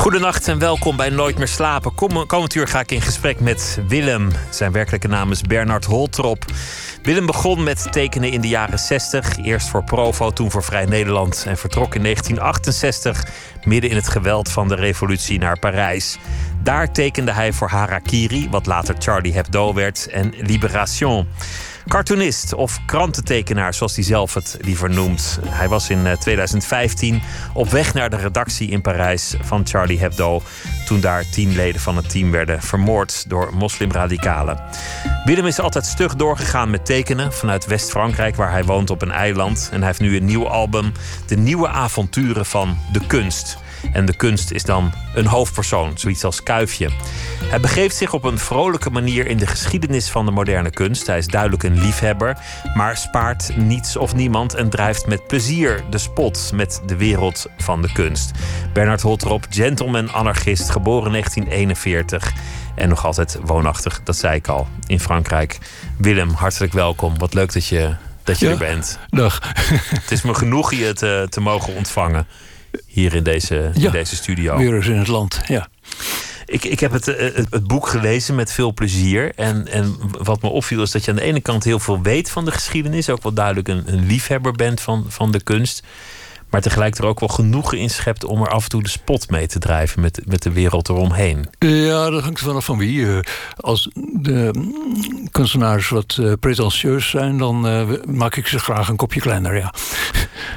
Goedenacht en welkom bij Nooit meer slapen. Kom, komend uur ga ik in gesprek met Willem. Zijn werkelijke naam is Bernard Holtrop. Willem begon met tekenen in de jaren 60. Eerst voor Provo, toen voor Vrij Nederland. En vertrok in 1968 midden in het geweld van de revolutie naar Parijs. Daar tekende hij voor Harakiri, wat later Charlie Hebdo werd, en Libération. Cartoonist of krantentekenaar, zoals hij zelf het liever noemt. Hij was in 2015 eh, op weg naar de redactie in Parijs van Charlie Hebdo. Toen daar tien leden van het team werden vermoord door moslimradicalen. Willem is altijd stug doorgegaan met tekenen vanuit West-Frankrijk, waar hij woont op een eiland. En hij heeft nu een nieuw album, De Nieuwe Avonturen van de Kunst. En de kunst is dan een hoofdpersoon, zoiets als Kuifje. Hij begeeft zich op een vrolijke manier in de geschiedenis van de moderne kunst. Hij is duidelijk een liefhebber, maar spaart niets of niemand en drijft met plezier de spot met de wereld van de kunst. Bernard Holtrop, gentleman anarchist, geboren 1941 en nog altijd woonachtig, dat zei ik al, in Frankrijk. Willem, hartelijk welkom. Wat leuk dat je, dat je er bent. Dag. Het is me genoeg je te, te mogen ontvangen hier in deze, in deze studio. Weer in het land, ja. Ik, ik heb het, eh, het, het, boek gelezen met veel plezier. En, en wat me opviel is dat je aan de ene kant heel veel weet van de geschiedenis. Ook wel duidelijk een, een liefhebber bent van, van de kunst. Maar tegelijk er ook wel genoegen in schept om er af en toe de spot mee te drijven met, met de wereld eromheen. Ja, dat hangt vanaf van wie. Eh, als de kunstenaars wat uh, pretentieus zijn, dan maak ik ze graag een kopje kleiner, ja.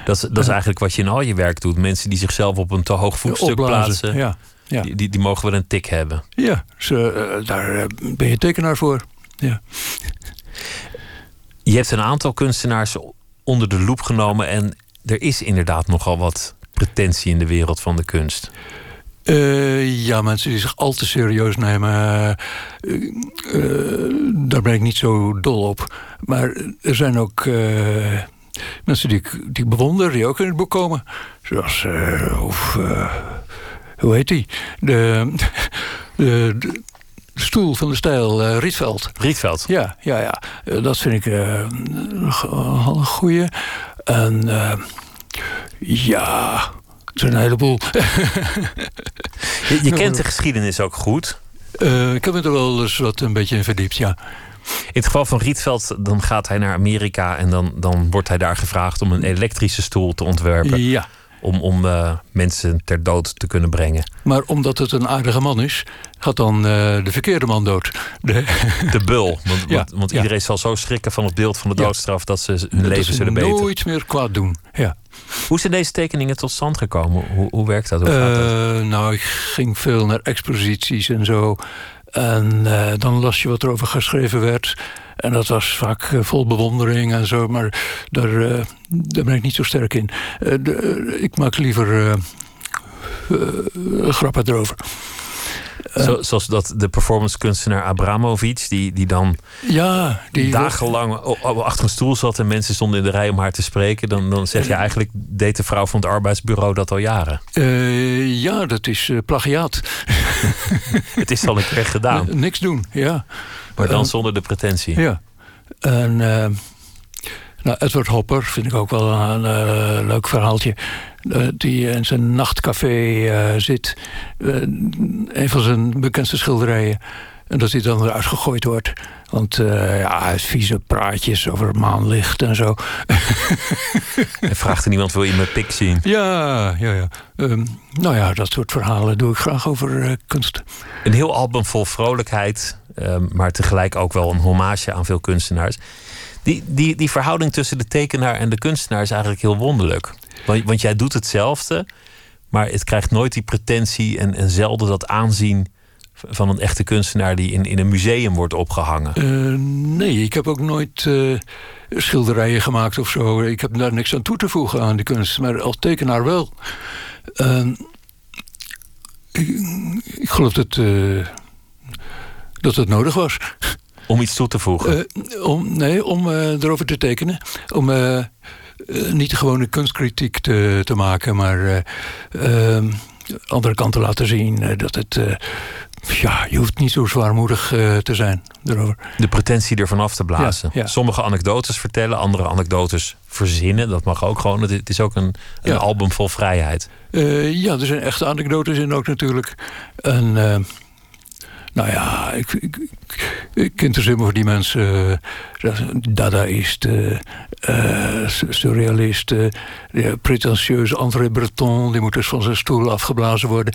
Dat is, dat is eigenlijk wat je in al je werk doet. Mensen die zichzelf op een te hoog voetstuk plaatsen. Ja. Ja. Die, die, die, mogen wel een tik hebben. Ja, ze, uh, daar uh, ben je tekenaar voor. Ja. Je hebt een aantal kunstenaars onder de loep genomen. En er is inderdaad nogal wat pretentie in de wereld van de kunst. Uh, ja, mensen die zich al te serieus nemen, daar ben ik niet zo dol op. Maar er zijn ook mensen die ik, die ik bewonder, die ook in het boek komen. Zoals, of, hoe heet die? De, de, de stoel van de stijl Rietveld. Rietveld? Ja, ja, ja. Dat vind ik een goeie. En ja, het zijn een heleboel. je, je, kent de geschiedenis ook goed? ik heb me er wel eens wat een beetje in verdiept, ja. In het geval van Rietveld, dan gaat hij naar Amerika en dan, dan wordt hij daar gevraagd om een elektrische stoel te ontwerpen. Ja om, om uh, mensen ter dood te kunnen brengen. Maar omdat het een aardige man is, gaat dan uh, de verkeerde man dood. De, de bul. Want, ja, want, want ja. iedereen zal zo schrikken van het beeld van de doodstraf dat ze hun dat leven zullen beter. nooit meer kwaad doen. Ja. Hoe zijn deze tekeningen tot stand gekomen? Hoe, hoe werkt dat? Hoe gaat uh, dat? Nou, ik ging veel naar exposities en zo. En dan las je wat er over geschreven werd. En dat was vaak uh, vol bewondering en zo, maar daar, uh, daar ben ik niet zo sterk in. Ik maak liever grappen erover. Zo, zoals dat de performance kunstenaar Abramovic, die, die dan ja, die dagenlang achter een stoel zat en mensen stonden in de rij om haar te spreken, dan, dan zeg je eigenlijk, deed de vrouw van het arbeidsbureau dat al jaren? ja, dat is plagiaat. het is al een keer gedaan. niks doen, ja. Maar dan zonder de pretentie. Ja. En nou, Edward Hopper vind ik ook wel een leuk verhaaltje. Uh, die in zijn nachtcafé zit. een van zijn bekendste schilderijen. En dat hij dan eruit gegooid wordt. Want uh, ja, vieze praatjes over maanlicht en zo. en vraagt er niemand, wil je mijn pik zien? Ja, ja, ja. Um, nou ja, dat soort verhalen doe ik graag over uh, kunst. Een heel album vol vrolijkheid. Um, maar tegelijk ook wel een hommage aan veel kunstenaars. Die, die, die verhouding tussen de tekenaar en de kunstenaar is eigenlijk heel wonderlijk. Want, want jij doet hetzelfde, maar het krijgt nooit die pretentie en, en zelden dat aanzien van een echte kunstenaar die in, in een museum wordt opgehangen? Uh, nee, ik heb ook nooit uh, schilderijen gemaakt of zo. Ik heb daar niks aan toe te voegen aan de kunst, maar als tekenaar wel. Uh, ik, ik, geloof dat, dat het nodig was. Om iets toe te voegen? om, nee, om erover te tekenen. Om uh, niet gewoon een kunstkritiek te, te maken, maar uh, andere kant te laten zien dat het. ja, je hoeft niet zo zwaarmoedig te zijn erover. De pretentie ervan af te blazen. Ja, ja. Sommige anekdotes vertellen, andere anekdotes verzinnen. Dat mag ook gewoon. Het is ook een, een Ja. album vol vrijheid. ja, er zijn echte anekdotes in ook natuurlijk. En nou ja, ik, ik, ik, interesseer me voor die mensen. Uh, Dadaïsten, uh, surrealisten, ja, pretentieuze André Breton, die moet dus van zijn stoel afgeblazen worden.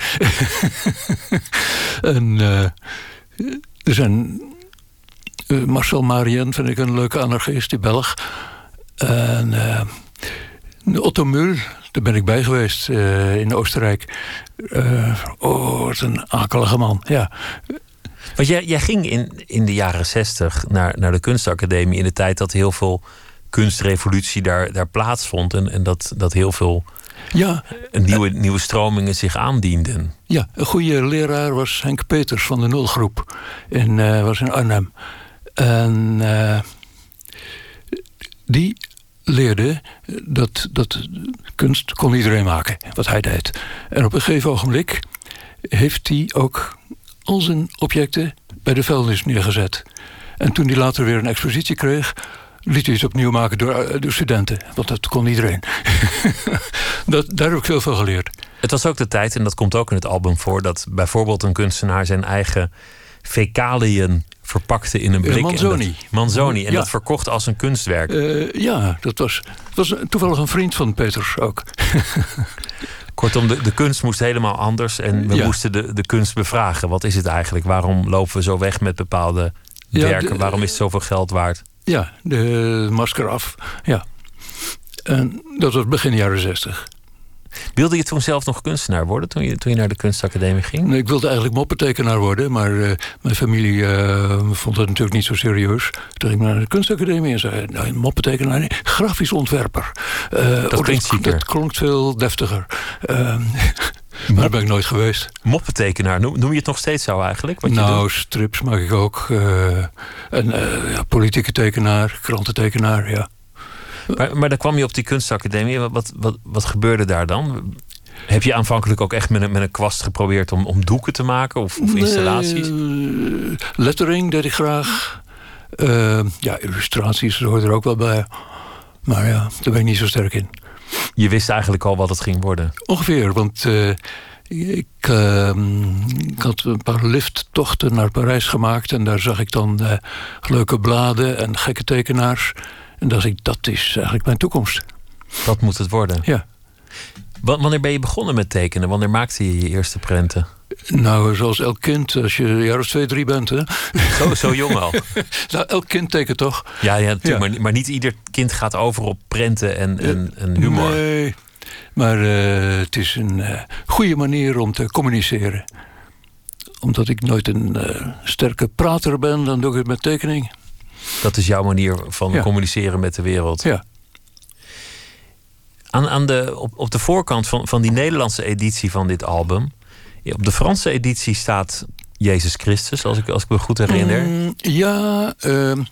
en uh, er zijn. Marcel Marien vind ik een leuke anarchist, die Belg. En Otto Mul, daar ben ik bij geweest in Oostenrijk. oh, wat een akelige man, ja. Want jij, jij ging in, in de jaren zestig naar, naar de kunstacademie in de tijd dat heel veel kunstrevolutie daar, daar plaatsvond. En, en dat, dat heel veel ja, nieuwe, uh, nieuwe stromingen zich aandienden. Ja, een goede leraar was Henk Peters van de Nulgroep. In, uh, was in Arnhem. En uh, die leerde dat, dat kunst kon iedereen maken, wat hij deed. En op een gegeven ogenblik heeft hij ook al zijn objecten bij de vuilnis neergezet. En toen hij later weer een expositie kreeg, liet hij het opnieuw maken door, door studenten. Want dat kon iedereen. dat, daar heb ik veel van geleerd. Het was ook de tijd, en dat komt ook in het album voor, dat bijvoorbeeld een kunstenaar zijn eigen fecaliën verpakte in een blik. Manzoni. En dat, Manzoni. En ja. dat verkocht als een kunstwerk. Uh, ja, dat was, was toevallig een vriend van Peters ook. Kortom, de, de kunst moest helemaal anders. En we Ja. moesten de, de kunst bevragen. Wat is het eigenlijk? Waarom lopen we zo weg met bepaalde Ja, werken? de- Waarom is het zoveel geld waard? Ja, de masker af. Ja. En dat was begin jaren zestig. Wilde je toen zelf nog kunstenaar worden toen je, toen je naar de kunstacademie ging? Ik wilde eigenlijk moppentekenaar worden, maar eh, mijn familie eh, vond het natuurlijk niet zo serieus. Toen ging ik naar de kunstacademie en zei: nou, moppentekenaar, nee, grafisch ontwerper. Eh, oh, klinkt. Dat klonk veel deftiger. Eh, maar daar ben ik nooit geweest. Moppentekenaar, noem, noem je het nog steeds zo eigenlijk? Wat je nou, doet? strips maak ik ook. eh, en eh, ja, politieke tekenaar, krantentekenaar, ja. Maar, maar dan kwam je op die kunstacademie. Wat, wat, wat, gebeurde daar dan? Heb je aanvankelijk ook echt met een, met een kwast geprobeerd om, om doeken te maken of, of installaties? Nee, eh, lettering deed ik graag. Eh, ja, illustraties hoort er ook wel bij. Maar ja, daar ben ik niet zo sterk in. Je wist eigenlijk al wat het ging worden. Ongeveer, want eh, ik, eh, ik had een paar lifttochten naar Parijs gemaakt. En daar zag ik dan leuke bladen en gekke tekenaars. En dacht ik, dat is eigenlijk mijn toekomst. Dat moet het worden. Ja. Wa- Wanneer ben je begonnen met tekenen? Wanneer maakte je je eerste prenten? Nou, zoals elk kind, als je een jaar of twee, drie bent. Hè? Zo, zo jong al. Nou, elk kind tekent toch? Ja, ja, natuurlijk, Ja. Maar, maar niet ieder kind gaat over op prenten en, en, en humor. Nee, maar eh, het is een eh, goede manier om te communiceren. Omdat ik nooit een eh, sterke prater ben, dan doe ik het met tekening. Dat is jouw manier van Ja. communiceren met de wereld. Ja. Aan, aan de, op, op de voorkant van, van die Nederlandse editie van dit album. Op de Franse editie staat Jezus Christus, als ik, als ik me goed herinner. Mm, ja, ehm,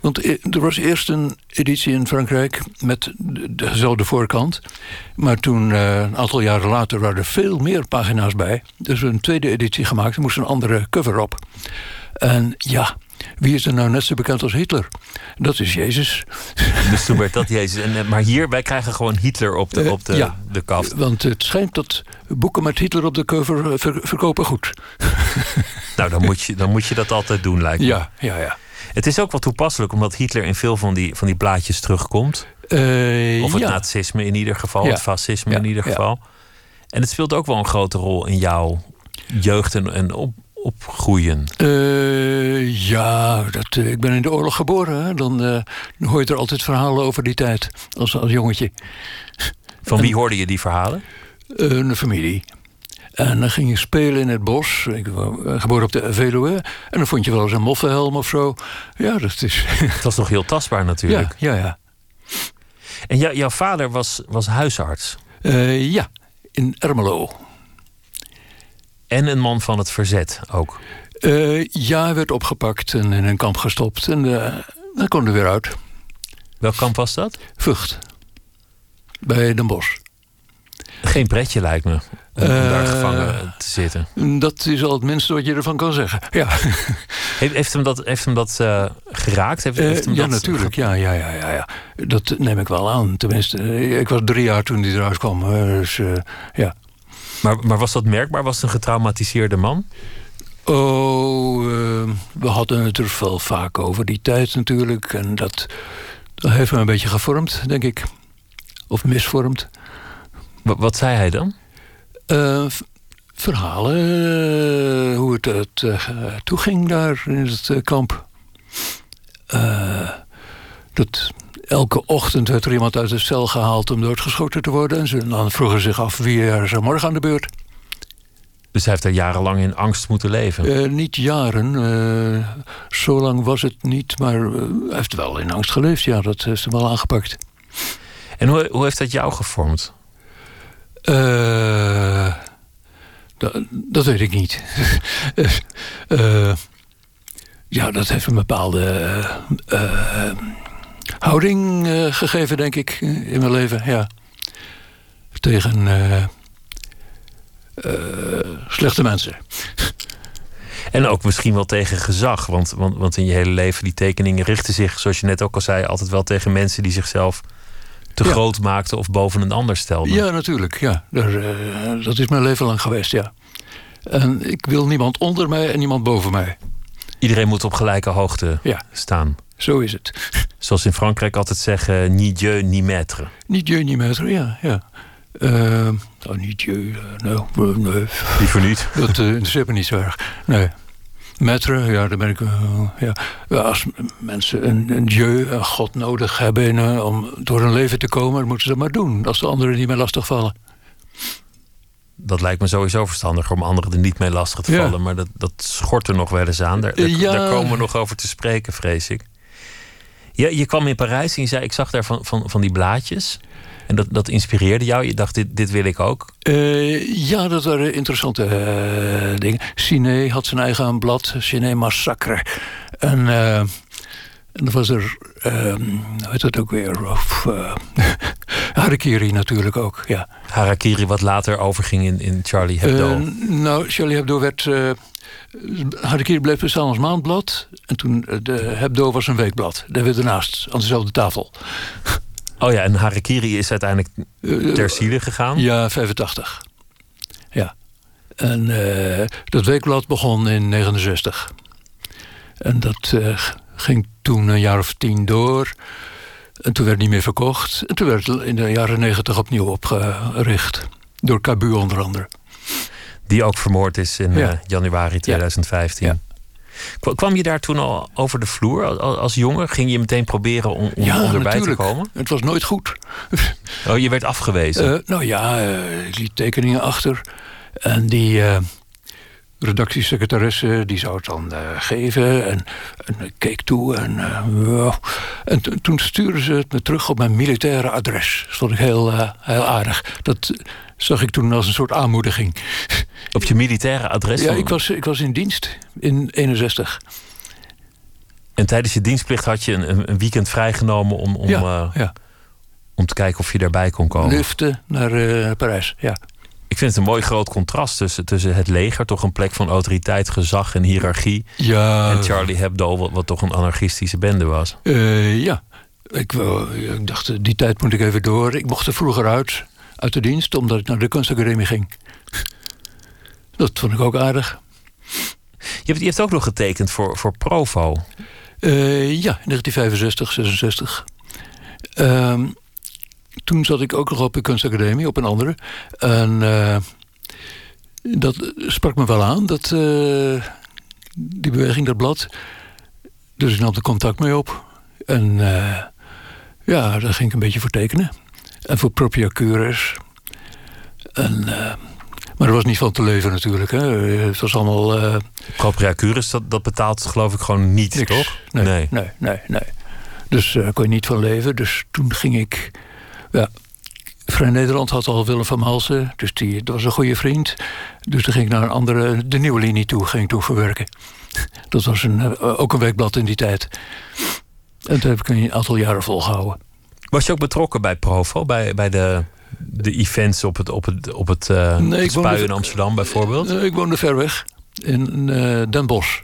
want e- er was eerst een editie in Frankrijk met de- dezelfde voorkant. Maar toen, eh, een aantal jaren later, waren er veel meer pagina's bij. Dus we een tweede editie gemaakt. Er moest een andere cover op. En ja, wie is er nou net zo bekend als Hitler? Dat is Jezus. Dus toen werd dat Jezus. En, eh, maar hier, wij krijgen gewoon Hitler op de, Eh, op de, ja. de kaft. Want het schijnt dat boeken met Hitler op de cover eh, ver- verkopen goed. Nou, dan moet, je, dan moet je dat altijd doen, lijkt me. Ja, ja, ja. Het is ook wel toepasselijk, omdat Hitler in veel van die, van die blaadjes terugkomt. Of het ja. nazisme in ieder geval, Ja. het fascisme Ja, in ieder geval. En het speelt ook wel een grote rol in jouw jeugd en, en op, opgroeien. Eh, ja, dat, eh, ik ben in de oorlog geboren. Hè? Dan, eh, hoor je er altijd verhalen over die tijd. Als, als jongetje. Van wie hoorde je die verhalen? Een familie. En dan ging je spelen in het bos. Ik was geboren op de Veluwe. En dan vond je wel eens een moffenhelm of zo. Ja, dat is... Het was nog heel tastbaar natuurlijk. ja, ja, ja. En jou- jouw vader was, was huisarts. Ja, in Ermelo. En een man van het verzet ook. Eh, ja, hij werd opgepakt en in een kamp gestopt. En eh dan kwam er weer uit. Welk kamp was dat? Vught. bij Den Bosch. Geen pretje lijkt me. Om, daar Eh, gevangen te zitten. Dat is al het minste wat je ervan kan zeggen. Ja, Heeft, heeft hem dat, heeft hem dat geraakt? Heeft, heeft hem ja dat natuurlijk. Ja, ja, ja, ja, ja. Dat neem ik wel aan. Tenminste, ik was drie jaar toen hij eruit kwam. Dus ja. Maar, maar was dat merkbaar? Was het een getraumatiseerde man? Oh, eh, we hadden het er wel vaak over die tijd natuurlijk. En dat, dat heeft me een beetje gevormd, denk ik. Of misvormd. Wa- wat zei hij dan? Eh, verhalen, eh, hoe het, het toeging daar in het kamp. Dat elke ochtend werd er iemand uit de cel gehaald om doodgeschoten te worden. En ze dan vroegen zich af wie er er morgen aan de beurt. Dus hij heeft er jarenlang in angst moeten leven. Eh, niet jaren, eh, zo lang was het niet, maar eh, hij heeft wel in angst geleefd. Ja, dat heeft hem wel aangepakt. En hoe, hoe heeft dat jou gevormd? Dat, dat weet ik niet. Ja, dat heeft een bepaalde houding eh, gegeven, denk ik, in mijn leven. Ja. Tegen eh, eh, slechte mensen. En ook misschien wel tegen gezag. Want, want, want in je hele leven, die tekeningen richten zich, zoals je net ook al zei, altijd wel tegen mensen die zichzelf te Ja. groot maakten of boven een ander stelden. Ja, natuurlijk. Ja. Daar, eh, dat is mijn leven lang geweest, ja. En ik wil niemand onder mij en niemand boven mij. Iedereen moet op gelijke hoogte Ja. staan. Zo is het. Zoals in Frankrijk altijd zeggen, ni Dieu, ni maître. Niet Dieu, niet maître, ja. ja. Eh, oh, niet Dieu, eh, nou, eh, nee. Liever niet. Dat uh, interesseert me niet zo erg. Nee. Maître, ja, daar ben ik... ja. Als mensen een, een Dieu, een God nodig hebben om door hun leven te komen... dan moeten ze dat maar doen, als de anderen niet meer lastigvallen. Dat lijkt me sowieso verstandiger om anderen er niet mee lastig te Ja. vallen. Maar dat, dat schort er nog wel eens aan. Daar, daar, Ja. daar komen we nog over te spreken, vrees ik. Je, je kwam in Parijs en je zei, ik zag daar van, van, van die blaadjes. En dat, dat inspireerde jou. Je dacht, dit, dit wil ik ook. Eh, ja, dat waren interessante eh, dingen. Ciné had zijn eigen blad, Ciné Massacre. En, en dan was er, eh, hoe heet dat ook weer? Of, Harakiri natuurlijk ook, ja. Harakiri, wat later overging in, in Charlie Hebdo. Nou, Charlie Hebdo werd... Harakiri bleef bestaan als maandblad. En toen eh, de Hebdo was een weekblad. Daar weer ernaast, aan dezelfde tafel. oh ja, en Harakiri is uiteindelijk Eh, ter ziele gegaan. Ja, 85. Ja. En eh, dat weekblad begon in 69. En dat ging toen een jaar of tien door. En toen werd het niet meer verkocht. En toen werd het in de jaren 90 opnieuw opgericht. Door Cabu onder andere. Die ook vermoord is in Ja. eh, januari 2015. Ja. Kwa- Kwam je daar toen al over de vloer als, als jongen? Ging je meteen proberen om, om, om erbij natuurlijk. te komen? Het was nooit goed. Oh, je werd afgewezen. Eh, nou ja, eh, ik liet tekeningen achter. En die redactiesecretaresse die zou het dan geven. En, en ik keek toe. En, en to- toen stuurden ze het me terug op mijn militaire adres. Dat vond ik heel, heel aardig. Dat zag ik toen als een soort aanmoediging. Op je militaire adres? Ja, ik was, ik was in dienst in 61. En tijdens je dienstplicht had je een, een- weekend vrijgenomen om, om, ja, eh, ja. om te kijken of je daarbij kon komen. Liften naar eh, Parijs, ja. Ik vind het een mooi groot contrast tussen, tussen het leger, toch een plek van autoriteit, gezag en hiërarchie. ja en Charlie Hebdo, wat, wat toch een anarchistische bende was. Eh, ja, ik, ik dacht, die tijd moet ik even door. Ik mocht er vroeger uit, uit de dienst, omdat ik naar de kunstacademie ging. Dat vond ik ook aardig. Je hebt, je hebt ook nog getekend voor, voor Provo. Eh, ja, in 1965, 66. Ehm, toen zat ik ook nog op de kunstacademie, op een andere. En eh, dat sprak me wel aan, dat, eh, die beweging, dat blad. Dus ik nam er contact mee op. En ja, daar ging ik een beetje voor tekenen. En voor Propria Cures. En, eh, maar er was niet van te leven natuurlijk. Hè. Het was allemaal... eh, Curis, dat, dat betaalt geloof ik gewoon niet, Niks. toch? Nee, Nee. nee, nee, nee. Dus daar kon je niet van leven. Dus toen ging ik... Ja, Vrij Nederland had al Willem van Malsen. Dus die, dat was een goede vriend. Dus toen ging ik naar een andere... De nieuwe linie toe, ging ik verwerken. Dat was een, eh, ook een weekblad in die tijd. En dat heb ik een aantal jaren volgehouden. Was je ook betrokken bij Provo, bij, bij de, de events op het, op het, op het, uh, nee, het Spui in Amsterdam bijvoorbeeld? ik woonde ver weg, in uh, Den Bosch.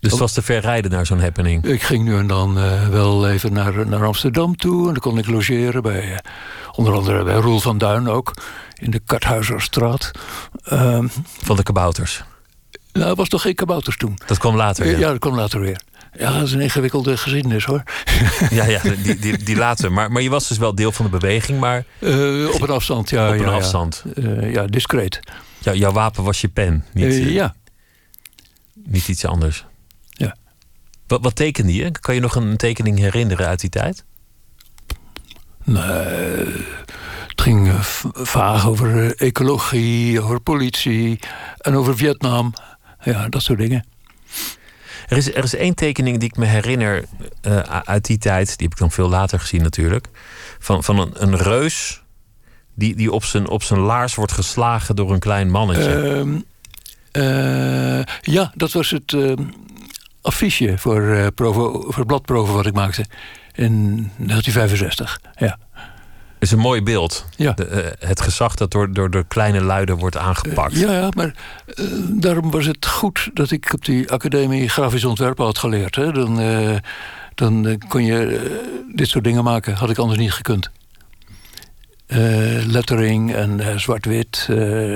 Dus het was te ver rijden naar zo'n happening? Ik ging nu en dan uh, wel even naar, naar Amsterdam toe. En dan kon ik logeren bij, onder andere bij Roel van Duin ook. In de Karthuizerstraat. Uh, van de kabouters? Nou, het was toch geen kabouters toen. Dat kwam later, ja? Ja, dat kwam later weer. Ja, dat is een ingewikkelde geschiedenis hoor. Ja, ja die, die, die later. Maar, maar je was dus wel deel van de beweging, maar... Uh, op een afstand, ja. Op een ja, afstand. Ja, uh, ja discreet. Ja, jouw wapen was je pen, niet, uh, ja. niet iets anders. Ja. Wat, wat tekende je? Kan je nog een tekening herinneren uit die tijd? Nee, het ging vaag over ecologie, over politie en over Vietnam. Ja, dat soort dingen. Er is, er is één tekening die ik me herinner uh, uit die tijd. Die heb ik dan veel later gezien natuurlijk. Van, van een, een reus die, die op, zijn, op zijn laars wordt geslagen door een klein mannetje. Uh, uh, ja, dat was het uh, affiche voor, Provo, voor Bladprovo wat ik maakte. In 1965, ja. Het is een mooi beeld. Ja. De, uh, het gezag dat door, door de kleine luiden wordt aangepakt. Uh, ja, ja, maar uh, daarom was het goed dat ik op die academie grafisch ontwerpen had geleerd. Hè? Dan, dan kon je dit soort dingen maken. Had ik anders niet gekund. lettering en zwart-wit,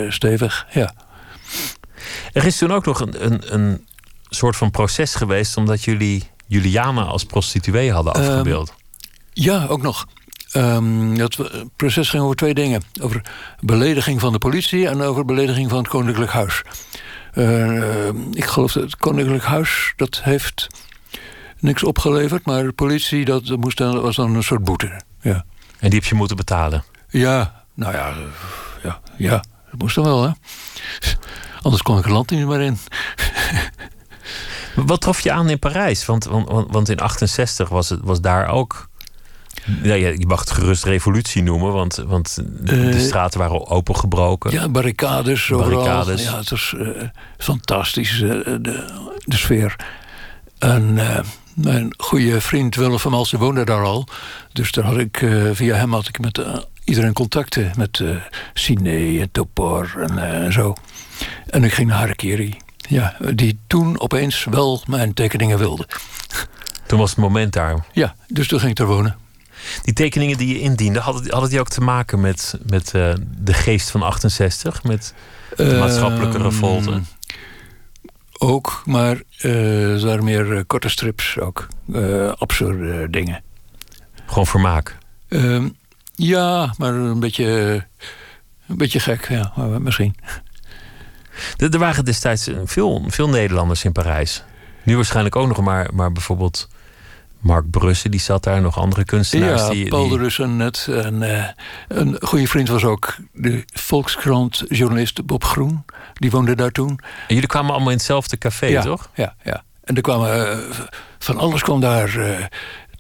stevig, ja. Er is toen ook nog een, een, een soort van proces geweest... omdat jullie Juliana als prostituee hadden afgebeeld. Um, ja, ook nog. Um, dat proces ging over twee dingen. Over belediging van de politie en over belediging van het Koninklijk Huis. Uh, ik geloof dat het Koninklijk Huis dat heeft niks opgeleverd, maar de politie dat moest dan, was dan een soort boete. Ja. En die heb je moeten betalen? Ja, nou ja, ja, ja dat moest dan wel, hè. Anders kon ik het land niet meer in. Wat trof je aan in Parijs? Want, want, want in 68 was, het, was daar ook ja, je mag het gerust revolutie noemen, want, want de uh, straten waren opengebroken. Ja, barricades. barricades. Overal. Ja, het was uh, fantastisch, uh, de, de sfeer. En mijn goede vriend Willem van Malsen woonde daar al. Dus daar had ik, via hem had ik met iedereen contacten. Met Cine en Topor en zo. En ik ging naar Harakiri. Ja, die toen opeens wel mijn tekeningen wilde. Toen was het moment daar. Ja, dus toen ging ik er wonen. Die tekeningen die je indiende, hadden, hadden die ook te maken met, met uh, de geest van 68? Met de uh, maatschappelijke revolte? Ook, maar er waren meer korte strips ook. absurde dingen. Gewoon vermaak? Ehm, ja, maar een beetje, een beetje gek, ja, misschien. Er waren destijds veel, veel Nederlanders in Parijs. Nu waarschijnlijk ook nog maar, maar bijvoorbeeld Mark Brussen, die zat daar, nog andere kunstenaars. Ja, die, Paul de Russen net. En, uh, een goede vriend was ook de Volkskrant-journalist Bob Groen. Die woonde daar toen. En jullie kwamen allemaal in hetzelfde café, ja, toch? Ja, ja. En er kwamen uh, van alles kwam daar. Uh,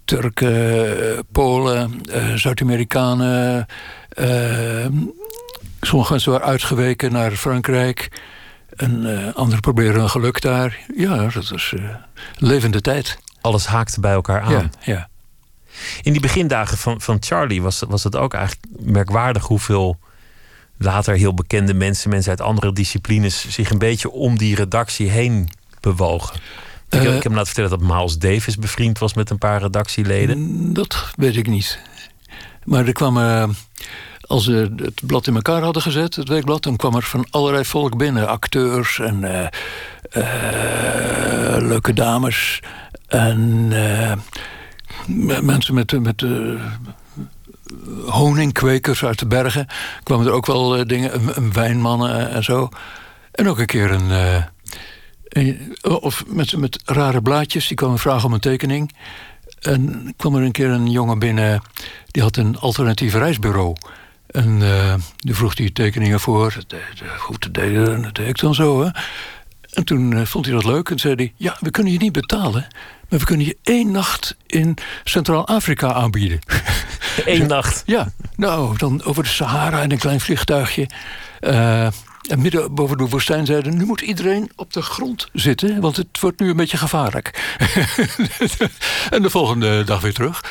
Turken, Polen, Zuid-Amerikanen. sommige mensen waren uitgeweken naar Frankrijk. En anderen proberen hun geluk daar. Ja, dat was levende tijd alles haakte bij elkaar aan. Ja, ja. In die begindagen van, van Charlie was, was het ook eigenlijk merkwaardig hoeveel later heel bekende mensen, mensen uit andere disciplines, zich een beetje om die redactie heen bewogen. Ik, uh, ik heb me laten vertellen dat Miles Davis bevriend was met een paar redactieleden. Dat weet ik niet. Maar er kwam. Uh, als ze het blad in elkaar hadden gezet, het weekblad, dan kwam er van allerlei volk binnen. Acteurs en uh, leuke dames. En uh, mensen met, met uh, honingkwekers uit de bergen kwamen er ook wel uh, dingen, een, wijnmannen en zo. En ook een keer een. of met, met rare blaadjes, die kwamen vragen om een tekening. En kwam er een keer een jongen binnen, die had een alternatief reisbureau. En die vroeg die tekeningen voor. Goed, dat deed, dat deed ik dan zo, hè. En toen vond hij dat leuk en zei hij... ja, we kunnen je niet betalen... maar we kunnen je één nacht in Centraal-Afrika aanbieden. Eén nacht? Ja, nou, dan over de Sahara in een klein vliegtuigje. Uh, en midden boven de woestijn zeiden... nu moet iedereen op de grond zitten... want het wordt nu een beetje gevaarlijk. en de volgende dag weer terug.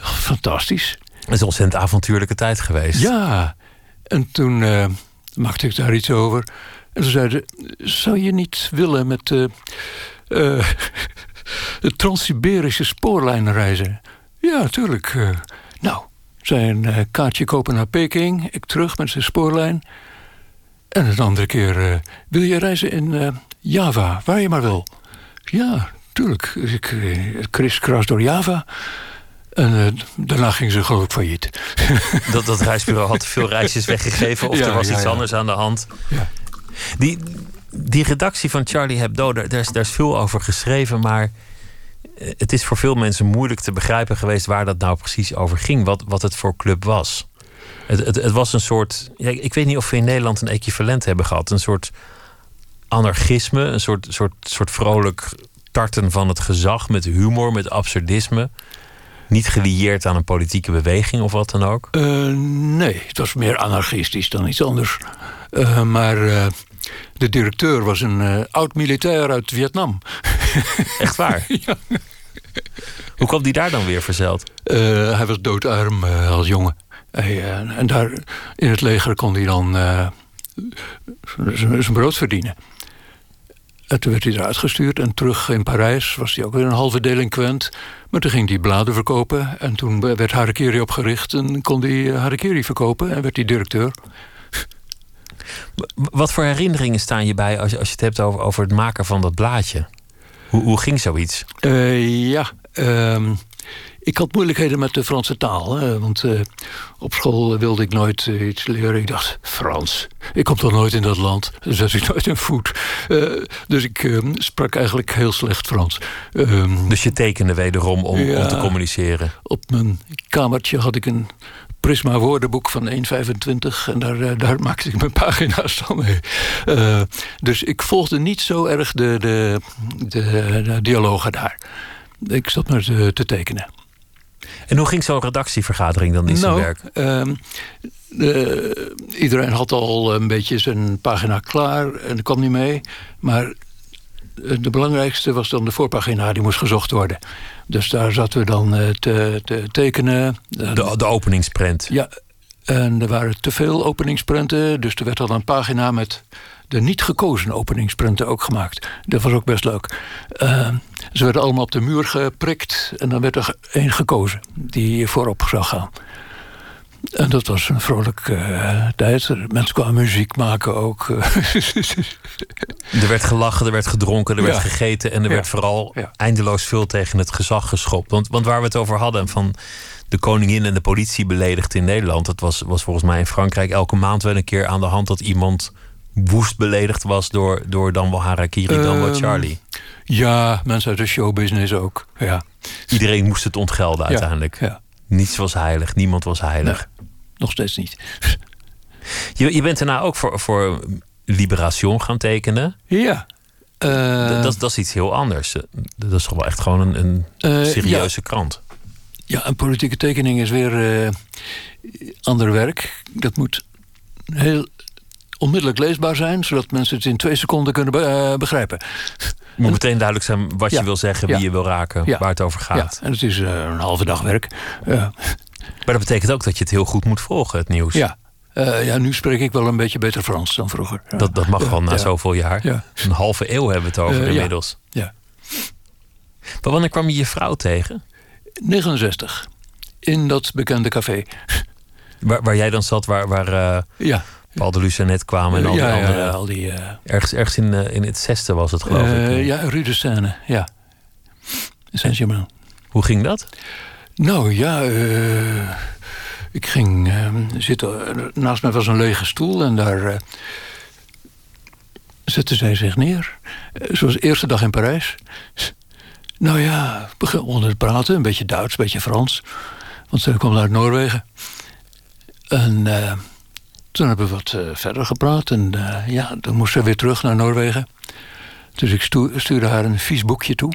fantastisch. Het is een ontzettend avontuurlijke tijd geweest. Ja, en toen uh, maakte ik daar iets over. En ze zeiden, zou je niet willen met de, uh, de Trans-Siberische spoorlijn reizen? Ja, natuurlijk. Uh, nou, zijn uh, kaartje kopen naar Peking. Ik terug met zijn spoorlijn. En een andere keer wil je reizen in Java, waar je maar wil. Ja, tuurlijk. Ik kriskras door Java. En uh, daarna ging ze geloof ik failliet. Dat, dat reisbureau had veel reisjes weggegeven of Ja, er was ja, iets ja. anders aan de hand. Die, die redactie van Charlie Hebdo, daar, is, daar is veel over geschreven, maar eh, het is voor veel mensen moeilijk te begrijpen geweest waar dat nou precies over ging, wat, wat het voor club was. Het, het, het was een soort, ik weet niet of we in Nederland een equivalent hebben gehad, een soort anarchisme, een soort, soort, soort vrolijk tarten van het gezag met humor, met absurdisme. Niet gelieerd aan een politieke beweging of wat dan ook. Eh, nee, het was meer anarchistisch dan iets anders. Eh, maar eh, de directeur was een eh, oud-militair uit Vietnam. Echt waar? Ja. Hoe kwam die daar dan weer verzeild? Eh, hij was doodarm als jongen. Hij, en daar in het leger kon hij dan zijn brood verdienen. En toen werd hij eruit gestuurd en terug in Parijs was hij ook weer een halve delinquent. Maar toen ging hij bladen verkopen en toen werd Harakiri opgericht en kon hij Harakiri verkopen en werd hij directeur. Wat voor herinneringen staan je bij als je, als je het hebt over, over het maken van dat blaadje? Hoe, hoe ging zoiets? Eh, ja, ehm, ik had moeilijkheden met de Franse taal. Hè, want eh, op school wilde ik nooit eh, iets leren. Ik dacht, Frans, ik kom toch nooit in dat land. Daar zet ik nooit een voet. Dus ik ehm, sprak eigenlijk heel slecht Frans. Ehm, Dus je tekende wederom om, Ja. om te communiceren. op mijn kamertje had ik een Prisma woordenboek van 1,25 en daar, eh, daar maakte ik mijn pagina's dan mee. Eh, dus ik volgde niet zo erg de, de, de, de dialogen daar. Ik zat maar te, te tekenen. En hoe ging zo'n redactievergadering dan in zijn nou, werk? ehm, de- iedereen had al een beetje zijn pagina klaar en kwam niet mee. Maar eh, de belangrijkste was dan de voorpagina, die moest gezocht worden. Dus daar zaten we dan eh, te, te tekenen. De, de openingsprent. ja, en er waren te veel openingsprenten. Dus er werd dan een pagina met de niet gekozen openingsprenten ook gemaakt. Dat was ook best leuk. Eh, ze werden allemaal op de muur geprikt. En dan werd er één gekozen die voorop zou gaan. En dat was een vrolijke eh, tijd. Mensen kwamen muziek maken ook. Er werd gelachen, er werd gedronken, er werd gegeten. En er Ja. werd vooral Ja. eindeloos veel tegen het gezag geschopt. Want, want waar we het over hadden, van de koningin en de politie beledigd in Nederland. Dat was, was volgens mij in Frankrijk elke maand wel een keer aan de hand dat iemand woest beledigd was door, door dan wel Harakiri, dan wel Ehm, Charlie. ja, mensen uit de showbusiness ook. Ja, Iedereen moest het ontgelden uiteindelijk. ja. Niets was heilig, niemand was heilig. Nog steeds niet. Je, je bent daarna ook voor, voor Liberation gaan tekenen. Ja. eh, dat, dat, is iets heel anders. Dat is toch wel echt gewoon een, een eh, ja. serieuze krant. Ja, een politieke tekening is weer eh, ander werk. Dat moet heel onmiddellijk leesbaar zijn, zodat mensen het in twee seconden kunnen be- eh, begrijpen. Moet meteen duidelijk zijn wat je wil zeggen, wie Ja. je wil raken, Ja. waar het over Ja, gaat. en het is een halve dag werk. Maar dat betekent ook dat je het heel goed moet volgen, het nieuws. ja. Eh, ja, nu spreek ik wel een beetje beter Frans dan vroeger. Ja. Dat, dat mag wel na Ja. zoveel jaar. Ja. Een halve eeuw hebben we het over Eh, inmiddels. Ja. Maar wanneer kwam je je vrouw tegen? 69. In dat bekende café. Waar, waar jij dan zat, waar, waar eh, Ja. Paul de Luce net kwamen en al die andere. al die... Ergens, ergens in, in het zesde was het, geloof ik. ja, Rue de Seine. Ja. Saint-Germain. Hoe ging dat? Nou ja, eh, ik ging eh, zitten. eh, Naast mij was een lege stoel en daar eh, zette zij zich neer. Zoals de eerste dag in Parijs. Nou ja, we begonnen te praten, een beetje Duits, een beetje Frans. Want ze kwam uit Noorwegen. En toen hebben we wat verder gepraat. En ja, dan moest ze weer terug naar Noorwegen. Dus ik stu- stuurde haar een vies boekje toe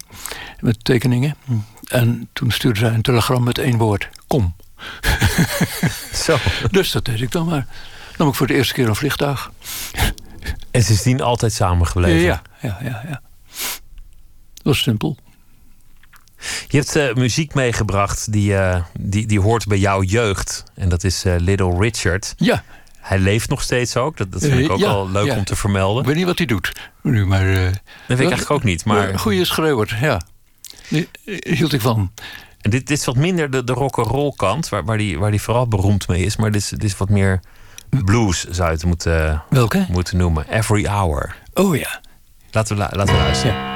met tekeningen. En toen stuurde zij een telegram met één woord: Kom. Zo. Dus dat deed ik dan maar. Nam ik voor de eerste keer een vliegtuig. En sindsdien altijd samengebleven. Ja, ja, ja, ja. Dat was simpel. Je, hebt uh, muziek meegebracht die, uh, die, die hoort bij jouw jeugd. En dat is uh, Little Richard. Ja. Hij leeft nog steeds ook. Dat, dat vind ik ook ja, wel leuk ja. om te vermelden. Ik weet niet wat hij doet nu, maar... dat weet ik eigenlijk ook niet. Maar... Een goede schreeuwer, ja. Hield ik van. En dit, dit is wat minder de, de rock'n'roll kant, waar, waar, die, waar die vooral beroemd mee is. Maar dit is, dit is wat meer blues, zou je het moeten, Welke? moeten noemen. Every Hour. Oh ja. Laten we, laten we luisteren. Ja.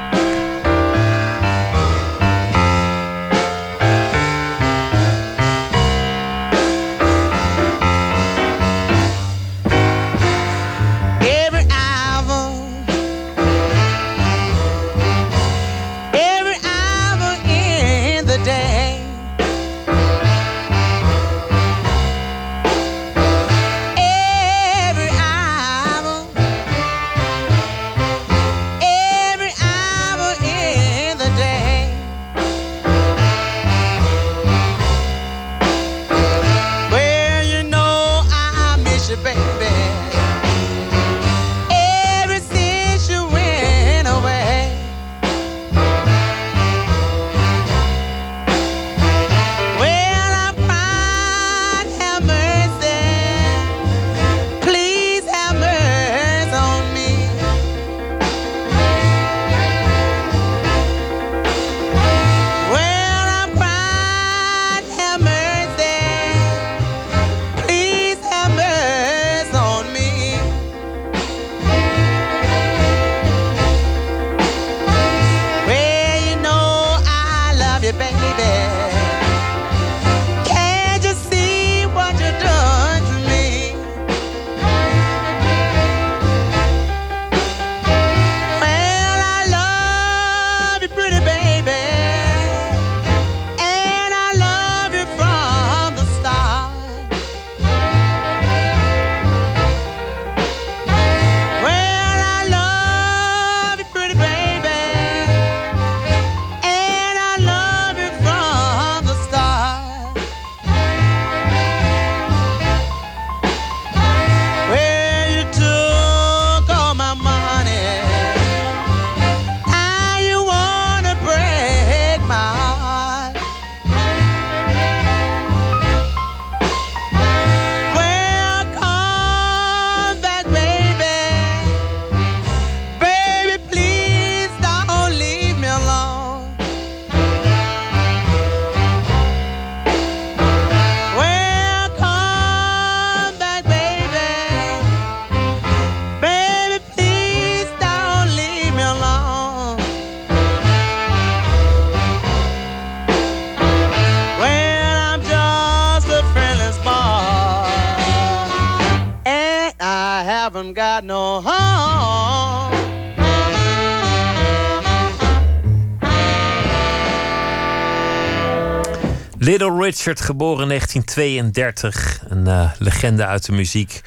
Richard, geboren in 1932. Een eh, legende uit de muziek.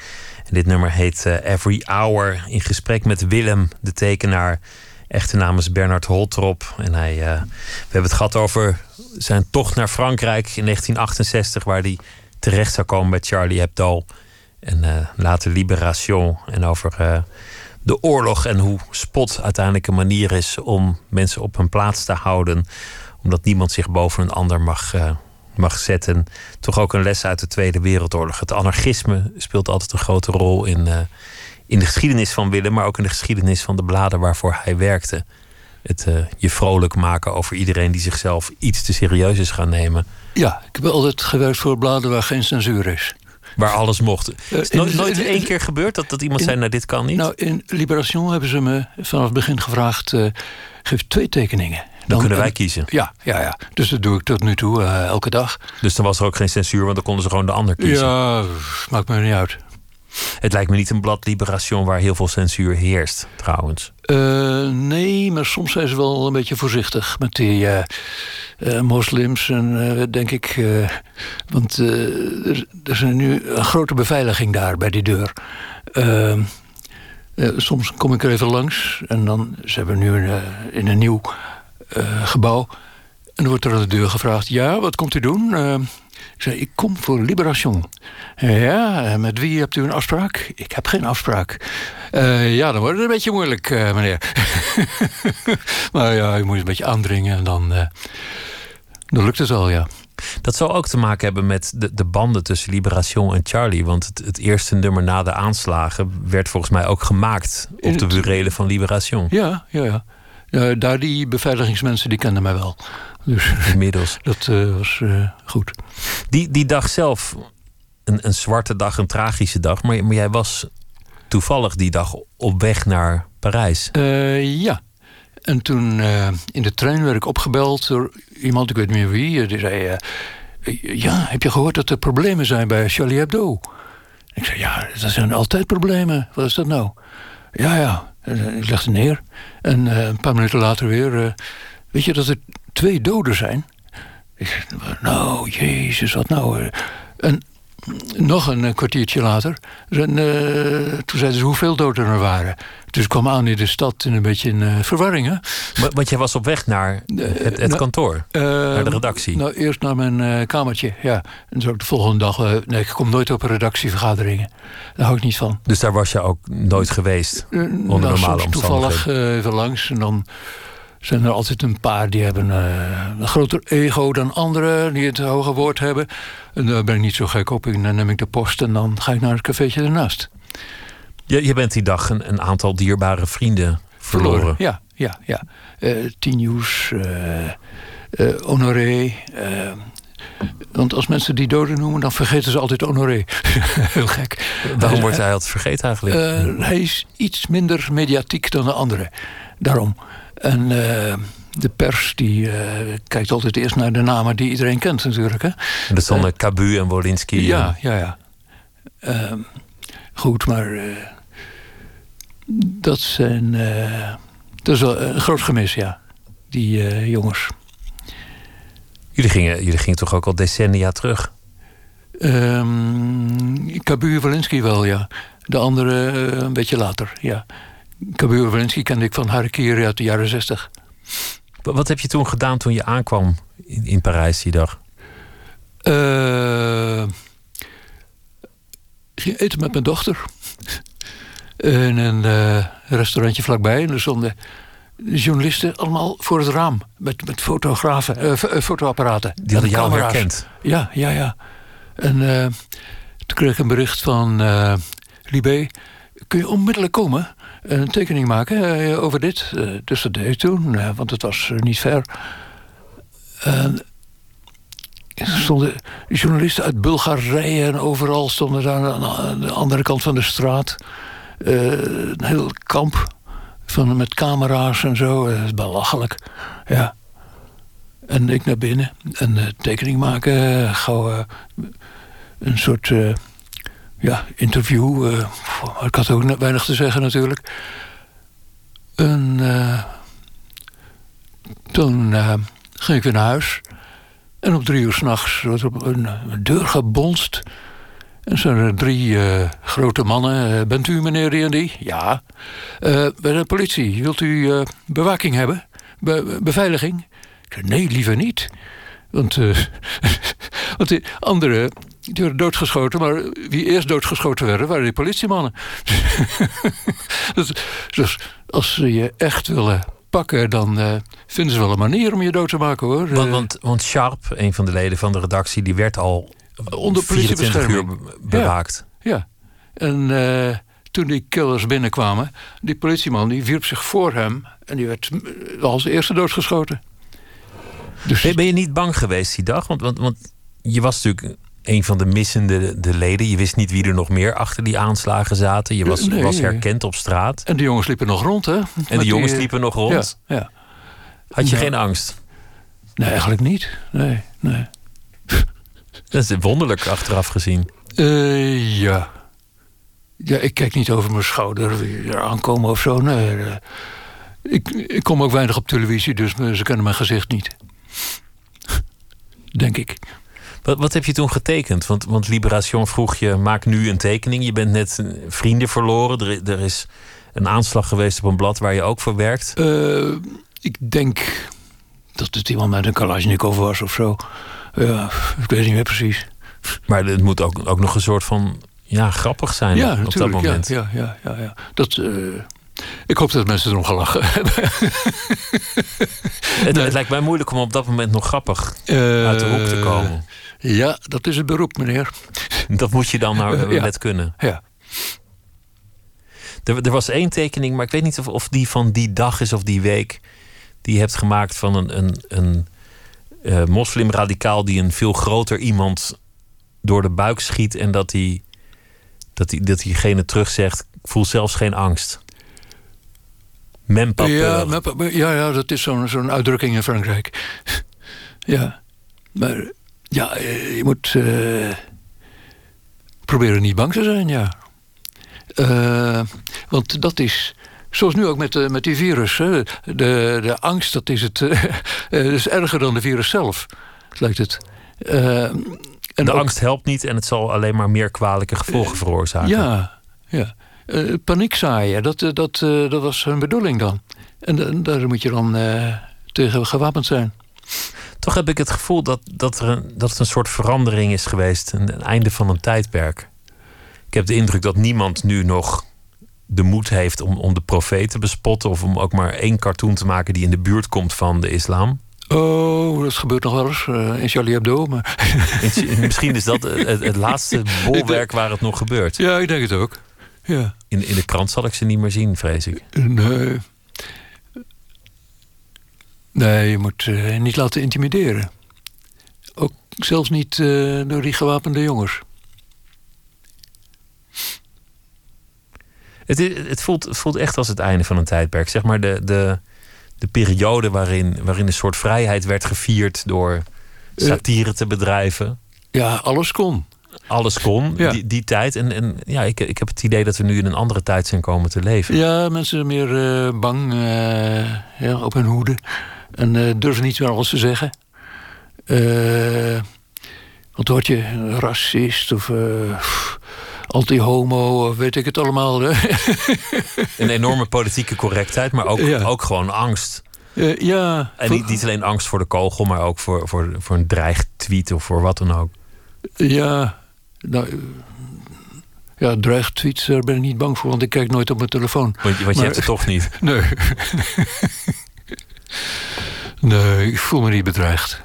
En dit nummer heet eh, Every Hour. In gesprek met Willem, de tekenaar. Echte naam is Bernard Holtrop. En hij, eh, we hebben het gehad over zijn tocht naar Frankrijk in 1968. Waar hij terecht zou komen bij Charlie Hebdo. En later Liberation. En over de oorlog en hoe spot uiteindelijk een manier is om mensen op hun plaats te houden omdat niemand zich boven een ander mag, mag zetten. Toch ook een les uit de Tweede Wereldoorlog. Het anarchisme speelt altijd een grote rol in, eh, in de geschiedenis van Willem, maar ook in de geschiedenis van de bladen waarvoor hij werkte. Het eh, je vrolijk maken over iedereen die zichzelf iets te serieus is gaan nemen. Ja, ik heb altijd gewerkt voor bladen waar geen censuur is. Waar alles mocht. Is het in- nooit, in- één keer gebeurd dat, dat iemand in- zei: Nou, dit kan niet? Nou, in Liberation hebben ze me vanaf het begin gevraagd... eh, geef twee tekeningen. Dan kunnen wij en- kiezen. Ja, ja, ja. Dus dat doe ik tot nu toe, eh, elke dag. Dus dan was er ook geen censuur, want dan konden ze gewoon de ander kiezen. Ja, maakt me niet uit. Het lijkt me niet een blad Liberation waar heel veel censuur heerst, trouwens. Eh, nee, maar soms zijn ze wel een beetje voorzichtig met die eh, moslims. En denk ik. want er, er is nu een grote beveiliging daar bij die deur. Eh, eh, soms kom ik er even langs. En dan. Ze hebben nu een, in een nieuw eh, gebouw. En dan wordt er aan de deur gevraagd: Ja, wat komt u doen? Eh, ik zei: Ik kom voor Liberation. Ja, en met wie hebt u een afspraak? Ik heb geen afspraak. Eh, ja, dan wordt het een beetje moeilijk, eh, meneer. maar ja, je moet een beetje aandringen en dan, eh, Dan lukt het al, ja. Dat zal ook te maken hebben met de, de banden tussen Liberation en Charlie. Want het, het eerste nummer na de aanslagen werd volgens mij ook gemaakt op de burelen van Liberation. Ja, ja, ja. Uh, daar die beveiligingsmensen, die kenden mij wel. Dus Inmiddels. dat uh, was uh, goed. Die, die dag zelf, een, een zwarte dag, een tragische dag. Maar, maar jij was toevallig die dag op weg naar Parijs. ja. En toen in de trein werd ik opgebeld door iemand, ik weet niet meer wie. Die zei, ja, heb je gehoord dat er problemen zijn bij Charlie Hebdo? Ik zei, ja, er zijn altijd problemen. Wat is dat nou? Ja, ja. Ik legde neer. En uh, een paar minuten later weer... Uh, weet je dat er twee doden zijn? Ik zei, nou, jezus, wat nou? En nog een kwartiertje later... En, uh, toen zeiden ze hoeveel doden er waren. Dus ik kwam aan in de stad in een beetje in verwarring. Hè? Want jij was op weg naar het, het nou, kantoor, naar de redactie. Nou, eerst naar mijn kamertje, ja. En zo de volgende dag... nee, ik kom nooit op redactievergaderingen. Daar hou ik niet van. Dus daar was je ook nooit geweest? onder nou, normale soms toevallig even langs en dan zijn er altijd een paar die hebben uh, een groter ego dan anderen, die het hoge woord hebben. En daar ben ik niet zo gek op. En dan neem ik de post en dan ga ik naar het cafeetje ernaast. Je, je bent die dag een, een aantal dierbare vrienden verloren. verloren. Ja, ja, ja. Uh, Tinius, uh, Honoré. want als mensen die doden noemen, dan vergeten ze altijd Honoré. Heel gek. Waarom wordt hij altijd vergeten eigenlijk? hij is iets minder mediatiek dan de anderen. Daarom. En uh, de pers die uh, kijkt altijd eerst naar de namen die iedereen kent natuurlijk. Hè? En dat stonden uh, Cabu en Wolinski. Ja, ja, ja. Ehm, goed, maar dat zijn... dat is wel een groot gemis, ja. Die jongens. Jullie gingen, jullie gingen toch ook al decennia terug? Um, Cabu en Wolinski wel, ja. De andere een beetje later, ja. Kabir Walensky kende ik van Harakiri uit de jaren zestig. Wat heb je toen gedaan toen je aankwam in, in Parijs die dag? Uh, ik ging eten met mijn dochter. In een uh, restaurantje vlakbij. En er stonden journalisten allemaal voor het raam. Met, met fotografen, uh, fotoapparaten. Die hadden jou camera's. herkend? Ja, ja, ja. En toen kreeg ik een bericht van Libé. Kun je onmiddellijk komen? Een tekening maken uh, over dit. Uh, dus dat deed ik toen, uh, want het was niet ver. er stonden journalisten uit Bulgarije en overal stonden daar aan de andere kant van de straat. een heel kamp van, met camera's en zo. Is belachelijk. Ja. En ik naar binnen en tekening maken. gauw een soort ja, interview. Uh, ik had ook weinig te zeggen natuurlijk. En uh, toen uh, ging ik weer naar huis. En op drie uur s'nachts was op een, deur gebonst. En zijn er drie grote mannen. bent u meneer die? Ja. bij de politie. Wilt u bewaking hebben? Be beveiliging? Ik zei, nee, liever niet. Want, want die andere die werden doodgeschoten, maar wie eerst doodgeschoten werden, waren die politiemannen. dus, dus, als ze je echt willen pakken, dan uh, vinden ze wel een manier om je dood te maken hoor. Want, want, want Sharp, een van de leden van de redactie, die werd al onder 24 uur bewaakt. Ja, ja. en uh, toen die killers binnenkwamen, die politieman die wierp zich voor hem en die werd als eerste doodgeschoten. Dus... Ben je niet bang geweest die dag? Want, want, want je was natuurlijk een van de missende de leden. Je wist niet wie er nog meer achter die aanslagen zaten. Je was, was herkend op straat. En de jongens liepen nog rond, hè? En de jongens liepen nog rond? Ja. ja. Had je geen angst? Nee, eigenlijk niet. Nee, nee. Dat is wonderlijk achteraf gezien. Uh, ja. Ja, ik kijk niet over mijn schouder er aankomen of zo. Nee, uh, ik, ik kom ook weinig op televisie, dus ze kennen mijn gezicht niet. Denk ik. Wat, wat heb je toen getekend? Want, want Liberation vroeg je, maak nu een tekening. Je bent net vrienden verloren. Er, er is een aanslag geweest op een blad waar je ook voor werkt. Uh, ik denk dat het iemand met een Kalashnikov was of zo. Ja, ik weet niet meer precies. Maar het moet ook, ook nog een soort van ja, grappig zijn ja, op dat moment. Ja, ja, ja, ja, Dat, uh, Ik hoop dat mensen erom gelachen hebben. Het, het lijkt mij moeilijk om op dat moment nog grappig Eh, uit de hoek te komen. Ja, dat is het beroep, meneer. Dat moet je dan nou Ja. net kunnen. Ja. Er, er was één tekening, maar ik weet niet of, of die van die dag is of die week. Die je hebt gemaakt van een, een, een eh, moslimradicaal die een veel groter iemand door de buik schiet. En dat, die, dat, die, dat diegene terugzegt: Ik voel zelfs geen angst. Même pas Ja, ja, ja, dat is zo'n zo'n uitdrukking in Frankrijk. ja, maar ja, eh, je moet eh, proberen niet bang te zijn, ja. Eh, want dat is, zoals nu ook met, met die virus, hè, de, de angst, dat is, het, is erger dan de virus zelf, lijkt het. En de ook- angst helpt niet en het zal alleen maar meer kwalijke gevolgen veroorzaken. Ja, ja. Paniek zaaien, dat, dat, dat was hun bedoeling dan. En daar moet je dan tegen gewapend zijn. Toch heb ik het gevoel dat, dat, er een, dat het een soort verandering is geweest. Een, een einde van een tijdperk. Ik heb de indruk dat niemand nu nog de moed heeft om, om de profeet te bespotten. Of om ook maar één cartoon te maken die in de buurt komt van de islam. Oh, dat gebeurt nog wel eens eh, in Charlie Hebdo. Maar En Misschien is dat het, het laatste bolwerk waar het nog gebeurt. ja, ik denk het ook. Ja. In, in de krant zal ik ze niet meer zien, vrees ik. Nee. Nee, je moet eh, niet laten intimideren. Ook zelfs niet eh, door die gewapende jongens. Het, is- het, voelt, voelt echt als het einde van een tijdperk. Zeg maar de, de, de periode waarin, waarin een soort vrijheid werd gevierd door satire te bedrijven. Ja, alles kon. Alles kon, Ja. die, die tijd. En, en ja, ik, ik heb het idee dat we nu in een andere tijd zijn komen te leven. Ja, mensen zijn meer eh, bang, eh, ja, op hun hoede. En eh, durven niet meer alles te zeggen. Eh want dan word je racist of eh, anti-homo of weet ik het allemaal. Een enorme politieke correctheid, maar ook, Ja. ook gewoon angst. Ja, En niet, niet alleen angst voor de kogel, maar ook voor, voor, voor een dreigtweet of voor wat dan ook. ja, nou, ja, dreigtweets, daar ben ik niet bang voor, want ik kijk nooit op mijn telefoon. Want, je- hebt het toch niet. Nee. nee, ik voel me niet bedreigd.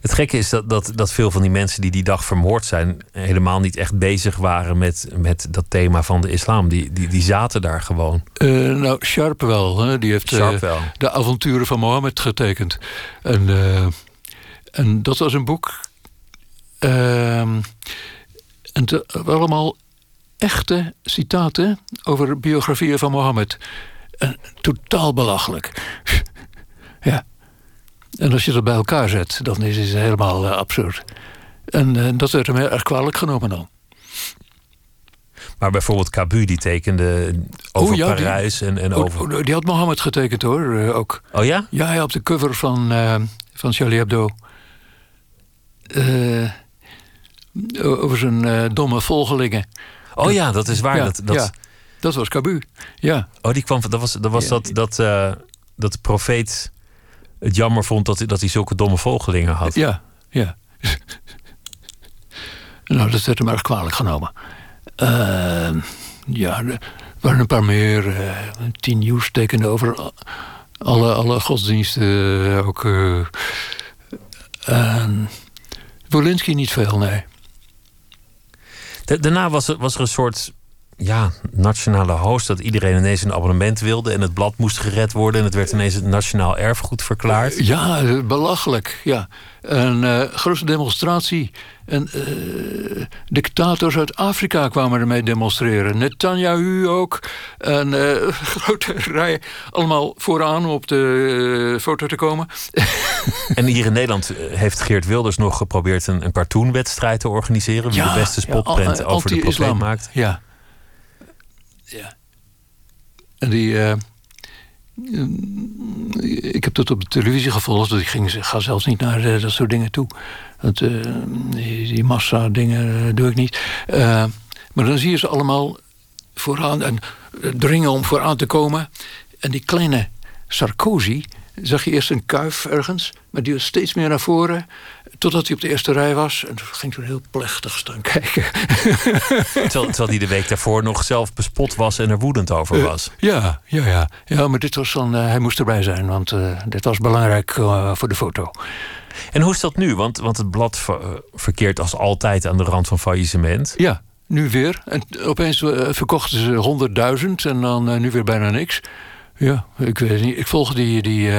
Het gekke is dat, dat, dat veel van die mensen die die dag vermoord zijn, helemaal niet echt bezig waren met, met dat thema van de islam. Die, die, die zaten daar gewoon. Eh, nou, Sharp wel. Hè? Die heeft Sharp wel. de avonturen van Mohammed getekend. En, eh, en dat was een boek. ehm, en te- allemaal echte citaten over biografieën van Mohammed. En totaal belachelijk. ja. En als je dat bij elkaar zet, dan is het helemaal eh, absurd. En eh, dat werd hem erg kwalijk genomen dan. Maar bijvoorbeeld Cabu, die tekende over Oh ja, die- Parijs en, en over... Oh, die had Mohammed getekend hoor, eh, ook. Oh ja? Ja, ja, op de cover van, eh, van Charlie Hebdo. Eh, over zijn eh, domme volgelingen. Oh ja, dat is waar. Ja, dat, dat, ja, dat was Cabu. Ja, Oh, die kwam van. Dat was, dat, was Ja. dat, dat, eh, dat de profeet het jammer vond dat, hij- dat hij zulke domme volgelingen had. ja, ja. nou, dat werd hem erg kwalijk genomen. Eh, ja, er waren een paar meer. eh tien nieuws tekenden over alle, alle godsdiensten. eh, ook. eh en Wolinski niet veel, nee. Da- Daarna was er, was er een soort ja, nationale host dat iedereen ineens een abonnement wilde en het blad moest gered worden en het werd ineens het nationaal erfgoed verklaard. Ja, eh, belachelijk. Ja. Een eh, grote demonstratie. En eh, dictators uit Afrika kwamen ermee demonstreren. Netanyahu ook. En eh, grote rij. Allemaal vooraan om op de eh, foto te komen. En hier in Nederland eh, heeft Geert Wilders nog geprobeerd een, een cartoonwedstrijd te organiseren. Wie de beste spotprint ja, al- over de anti-islam. maakt. Ja. Ja. En die. eh, ik heb dat op de televisie gevolgd. Dus ik ging, ga zelfs niet naar eh, dat soort dingen toe. Want, eh, die, die massa dingen eh, doe ik niet. Maar dan zie je ze allemaal vooraan en dringen om vooraan te komen. En die kleine Sarkozy, zag je eerst een kuif ergens, maar die was steeds meer naar voren. Totdat hij op de eerste rij was. En toen ging toen heel plechtig staan kijken. Terwijl, terwijl hij de week daarvoor nog zelf bespot was en er woedend over was. Ja, ja, ja. Ja, maar dit was dan... eh, hij moest erbij zijn, want eh, dit was belangrijk eh, voor de foto. En hoe is dat nu? Want, want het blad ver- eh, verkeert als altijd aan de rand van faillissement. Ja, nu weer. En opeens eh, verkochten ze 100.000 en dan eh, nu weer bijna niks. Ja, ik weet niet. Ik volg die, die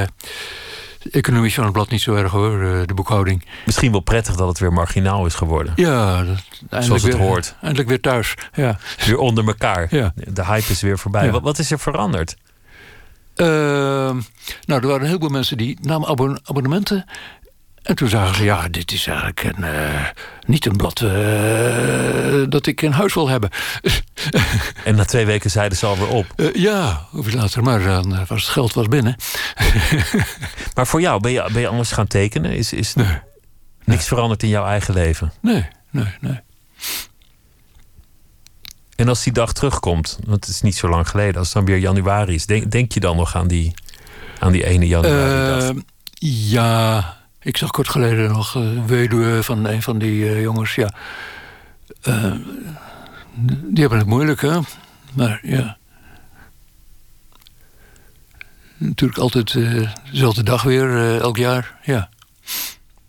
economie van het blad niet zo erg hoor, eh, de boekhouding. Misschien wel prettig dat het weer marginaal is geworden. Ja, dat, Zoals het weer, hoort. Eindelijk weer thuis. Ja. Weer onder elkaar. Ja. De hype is weer voorbij. Ja. Wat, wat is er veranderd? Ehm, nou, er waren een heleboel mensen die namen abon- abonnementen. En toen zagen ze, ja, dit is eigenlijk een, eh, niet een blad eh, dat ik in huis wil hebben. En na twee weken zeiden ze alweer op. Eh, ja, later, maar dan eh, was het geld was binnen. Maar voor jou, ben je, ben je anders gaan tekenen? Is, is Nee, niks veranderd in jouw eigen leven? nee, nee, nee. En als die dag terugkomt, want het is niet zo lang geleden, als het dan weer januari is, denk, denk je dan nog aan die, aan die ene januari? dag? Ja, ik zag kort geleden nog uh, weduwe van een van die eh, jongens. Ja. Eh, die hebben het moeilijk, hè? Maar ja. Natuurlijk altijd dezelfde dag weer, elk jaar. Ja,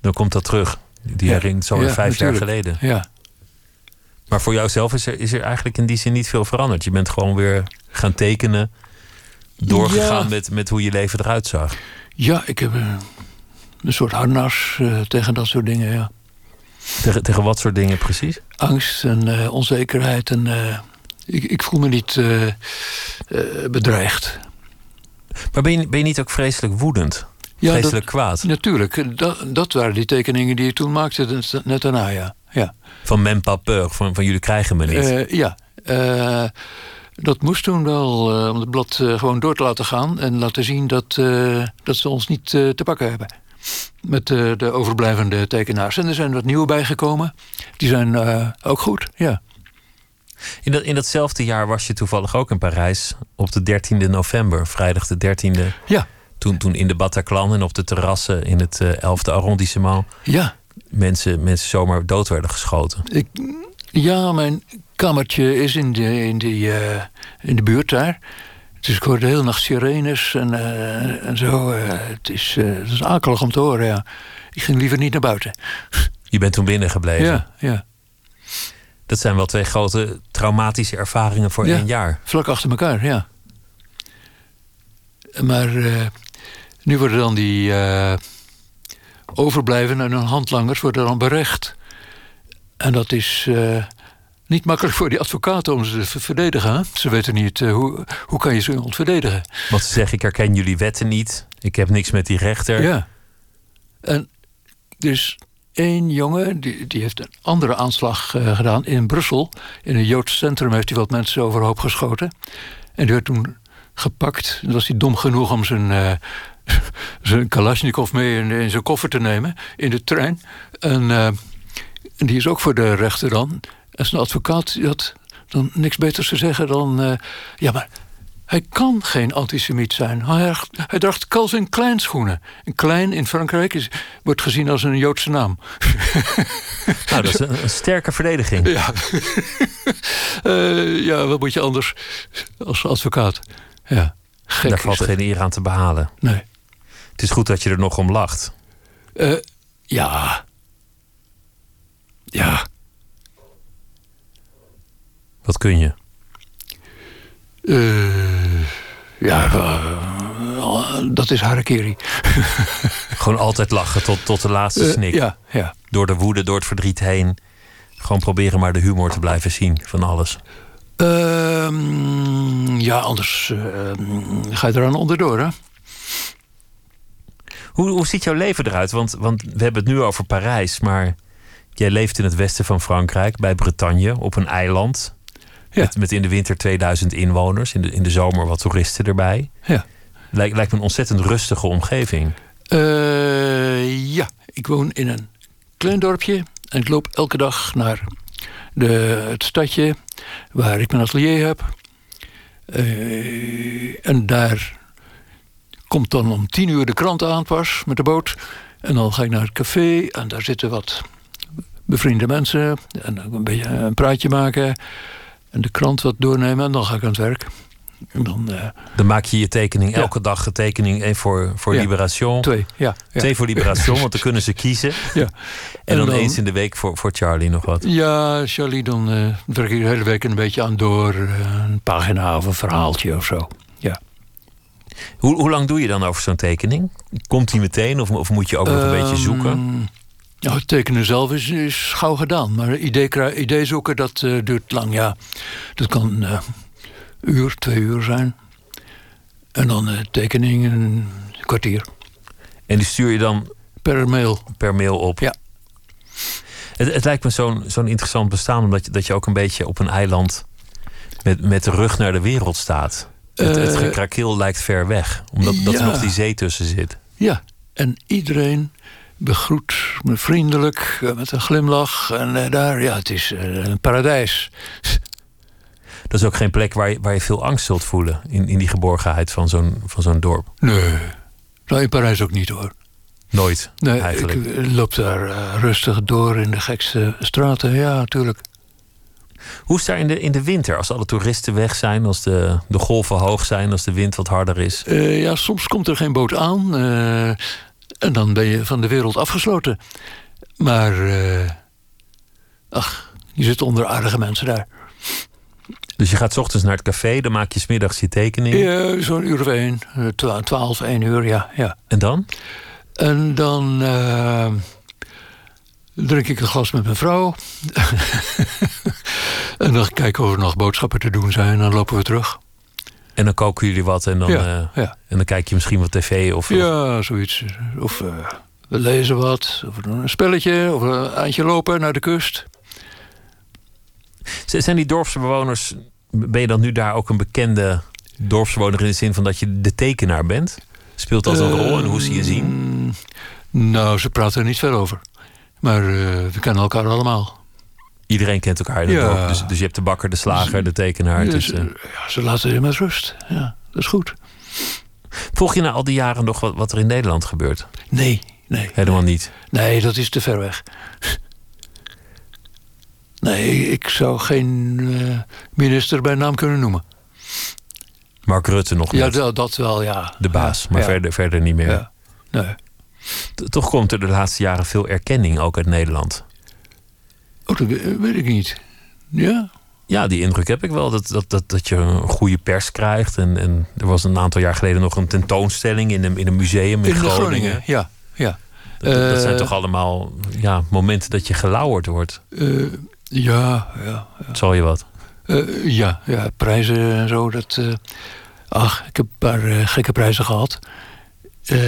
dan komt dat terug. Die Ja. herinnert zo Ja, vijf jaar geleden. ja. Maar voor jouzelf is er, is er eigenlijk in die zin niet veel veranderd. Je bent gewoon weer gaan tekenen, doorgegaan Ja. met, met hoe je leven eruit zag. ja ik heb een, soort harnas eh, tegen dat soort dingen, ja. Tegen, tegen wat soort dingen precies? Angst en eh, onzekerheid. En, eh, ik, ik voel me niet bedreigd. Maar ben je, ben je niet ook vreselijk woedend? Ja, dat- vreselijk kwaad? Natuurlijk, dat, dat waren die tekeningen die ik toen maakte, net- daarna, ja. Ja, Van men pas peur, van, van jullie krijgen me niet. Ja. Dat moest toen wel, om het blad gewoon door te laten gaan... en laten zien dat, dat ze ons niet te pakken hebben. Met eh, de overblijvende tekenaars. En er zijn wat nieuwe bijgekomen. Die zijn eh, ook goed, ja. In, dat, in datzelfde jaar was je toevallig ook in Parijs op de 13e november, vrijdag de 13e. Ja, Toen, toen in de Bataclan en op de terrassen in het eh, 11e arrondissement ja. mensen, mensen zomaar dood werden geschoten. Ik, ja, mijn kamertje is in de, in, die, eh, in de buurt daar. Dus ik hoorde de hele nacht sirenes en, eh, en zo. eh, het, is, eh, het is akelig om te horen, ja. Ik ging liever niet naar buiten. Je bent toen binnen gebleven. Ja, ja. Dat zijn wel twee grote traumatische ervaringen voor Ja. één jaar. Vlak achter elkaar, ja. Maar nu worden dan die overblijvenden en hun handlangers worden dan berecht. En dat is niet makkelijk voor die advocaten om ze te ver- verdedigen. hè. Ze weten niet eh, hoe, hoe kan je zo iemand verdedigen. Want ze zeggen, ik herken jullie wetten niet. Ik heb niks met die rechter. Ja. En er is één jongen, die, die heeft een andere aanslag eh, gedaan in Brussel. In een Joods centrum heeft hij wat mensen overhoop geschoten. En die werd toen gepakt. En was hij dom genoeg om zijn, eh, zijn Kalashnikov mee in, in zijn koffer te nemen in de trein. En, en die is ook voor de rechter dan. En zijn advocaat die had dan niks beters te zeggen dan... eh, ja, maar hij kan geen antisemiet zijn. Hij, draagt Calvin Klein schoenen. En Klein in Frankrijk is, wordt gezien als een Joodse naam. Nou, dat is een, een sterke verdediging. Ja. Eh, ja, wat moet je anders als advocaat? Ja, gek Daar valt geen eer aan te behalen. Nee. Het is goed dat je er nog om lacht. Eh, ja. Ja. Wat kun je? Eh, ja, eh, dat is harakiri. Gewoon altijd lachen tot, tot de laatste Eh, snik. ja, ja. Door de woede, door het verdriet heen. Gewoon proberen maar de humor te blijven zien van alles. Ehm, ja, anders eh, ga je eraan onderdoor, hè? Hoe, hoe ziet jouw leven eruit? Want, want we hebben het nu over Parijs, maar jij leeft in het westen van Frankrijk, bij Bretagne, op een eiland. Ja. Met, met in de winter 2000 inwoners, in de, in de zomer wat toeristen erbij. Ja. Lijkt, lijkt me een ontzettend rustige omgeving. Eh, ja, ik woon in een klein dorpje en ik loop elke dag naar de, het stadje waar ik mijn atelier heb. Eh, en daar komt dan om tien uur de krant aan pas met de boot. En dan ga ik naar het café en daar zitten wat bevriende mensen. En een beetje een praatje maken. En de krant wat doornemen en dan ga ik aan het werk. En dan, eh, Dan maak je je tekening Ja. elke dag een tekening. één voor, voor Ja. Liberation. twee, ja. ja. Twee voor Liberation, want dan kunnen ze kiezen. Ja. En, En dan, dan- eens in de week voor, voor Charlie nog wat. Ja, Charlie, dan eh, werk ik de hele week een beetje aan door. eh, een pagina of een verhaaltje of zo. Ja. Hoe, hoe lang doe je dan over zo'n tekening? Komt die meteen of, of moet je ook nog een beetje zoeken? Nou, het tekenen zelf is, is gauw gedaan. Maar idee, idee zoeken, dat eh, duurt lang. Ja, dat kan eh, een uur, twee uur zijn. En dan eh, tekening een kwartier. En die stuur je dan Per mail. per mail op? Ja. Het, het lijkt me zo'n zo'n interessant bestaan, omdat je, dat je ook een beetje op een eiland met, met de rug naar de wereld staat. Het, het Eh, gekrakeel lijkt ver weg, omdat dat er nog die zee tussen zit. Ja, en iedereen begroet me vriendelijk, eh, met een glimlach. En eh, daar, ja, het is eh, een paradijs. Dat is ook geen plek waar je, waar je veel angst zult voelen in, in die geborgenheid van zo'n van zo'n dorp. Nee, nou in Parijs ook niet hoor. Nooit, Nee, eigenlijk. ik loop daar rustig door in de gekste straten. Ja, natuurlijk. Hoe is daar in de, in de winter, als alle toeristen weg zijn, als de, de golven hoog zijn, als de wind wat harder is? Ja, soms komt er geen boot aan. En dan ben je van de wereld afgesloten. Maar, eh, ach, je zit onder aardige mensen daar. Dus je gaat 's ochtends naar het café, dan maak je 's middags je tekening. Ja, Zo'n uur of één, eh, twa- twaalf, één uur, ja. ja. En dan? En dan eh, drink ik een glas met mijn vrouw. en dan kijken of er nog boodschappen te doen zijn. En dan lopen we terug. En dan koken jullie wat en dan, Ja, eh, ja. en dan kijk je misschien wat tv of, of- Ja, zoiets. Of eh, we lezen wat. Of we doen een spelletje. Of een eindje lopen naar de kust. Zijn die dorpsbewoners, ben je dan nu daar ook een bekende dorpsbewoner in de zin van dat je de tekenaar bent? Speelt dat een rol en hoe ze je zien? Mm, Nou, ze praten er niet veel over. Maar eh, we kennen elkaar allemaal. Iedereen kent elkaar in het Ja. dorp. Dus, dus je hebt de bakker, de slager, de tekenaar. Dus, Dus, eh, ja, ze laten je met rust. Ja, dat is goed. volg je na al die jaren nog wat, wat er in Nederland gebeurt? Nee, nee. Helemaal niet. Nee, dat is te ver weg. Nee, ik zou geen eh, minister bij naam kunnen noemen. Mark Rutte nog Ja, net, dat, dat wel, ja. de baas, Ja, maar ja, verder, verder niet meer. Ja. Nee. Toch komt er de laatste jaren veel erkenning ook uit Nederland. Oh, dat we- weet ik niet. Ja? Ja, die indruk heb ik wel. Dat, dat, dat, dat je een goede pers krijgt. En, en er was een aantal jaar geleden nog een tentoonstelling in een, in een museum in, In Groningen. Groningen, ja. ja. Dat, dat zijn Eh, toch allemaal ja, momenten dat je gelauwerd wordt. Eh, ja, ja. Zal je wat? Eh, ja, ja, prijzen en zo. Dat, eh, ach, ik heb een paar eh, gekke prijzen gehad. Eh,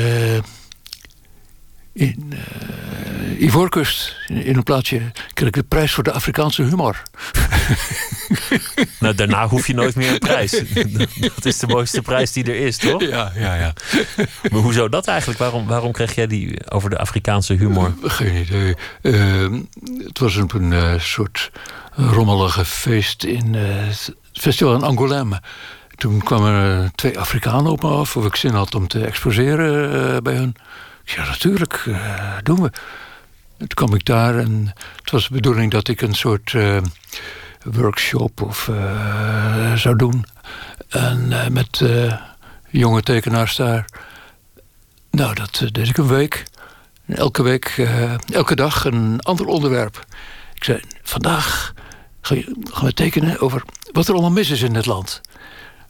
in eh Ivoorkust, in, in een plaatsje, kreeg ik de prijs voor de Afrikaanse humor. Nou, daarna hoef je nooit meer een prijs. dat is de mooiste prijs die er is, toch? Ja, ja, ja. Maar hoezo dat eigenlijk? Waarom, waarom kreeg jij die over de Afrikaanse humor? Geen idee. Eh, het was op een eh, soort rommelige feest in eh, het festival in Angoulême. Toen kwamen er twee Afrikanen op me af of ik zin had om te exposeren bij hun. Ja, natuurlijk, eh, doen we. Toen kwam ik daar en het was de bedoeling dat ik een soort eh, workshop of, eh, zou doen. En met jonge tekenaars daar. Nou, dat deed ik een week. Elke week, elke dag een ander onderwerp. Ik zei, vandaag gaan we tekenen over wat er allemaal mis is in het land.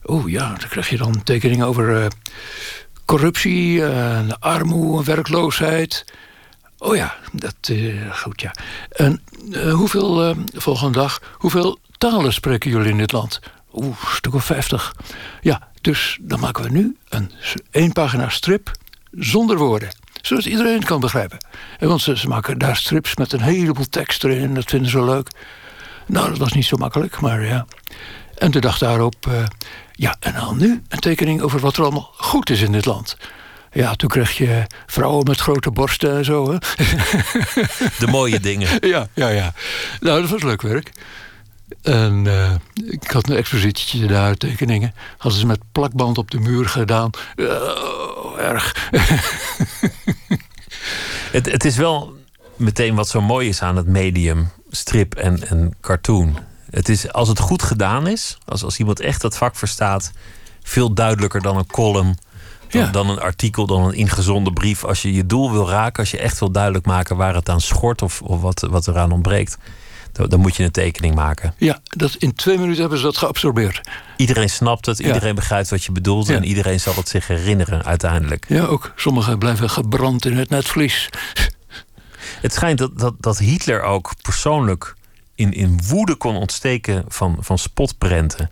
Oh ja, dan krijg je dan tekeningen over corruptie, eh, armoede, werkloosheid. Oh ja, dat eh goed ja. En eh, hoeveel, volgende dag, hoeveel talen spreken jullie in dit land? Oeh, een stuk of vijftig. Ja, dus dan maken we nu een één pagina strip zonder woorden. Zodat iedereen het kan begrijpen. En want ze, ze maken daar strips met een heleboel tekst erin. Dat vinden ze leuk. Nou, dat was niet zo makkelijk, maar ja. En de dag daarop, ja, en dan nu een tekening over wat er allemaal goed is in dit land. Ja, toen kreeg je vrouwen met grote borsten en zo. Hè? De mooie dingen. ja, ja, ja. Nou, dat was leuk werk. En eh, ik had een expositietje daar, tekeningen. Hadden ze met plakband op de muur gedaan. Oh, erg. Het, het is wel meteen wat zo mooi is aan het medium strip en, en cartoon. Het is, als het goed gedaan is, als, als iemand echt dat vak verstaat, veel duidelijker dan een column, dan, Ja. dan een artikel, dan een ingezonden brief. Als je je doel wil raken, als je echt wil duidelijk maken waar het aan schort of, of wat, wat eraan ontbreekt, dan, dan moet je een tekening maken. Ja, dat, in twee minuten hebben ze dat geabsorbeerd. Iedereen snapt het, Ja. iedereen begrijpt wat je bedoelt Ja. en iedereen zal het zich herinneren uiteindelijk. Ja, ook sommigen blijven gebrand in het netvlies. Het schijnt dat, dat, dat Hitler ook persoonlijk in, in woede kon ontsteken van, van spotprenten.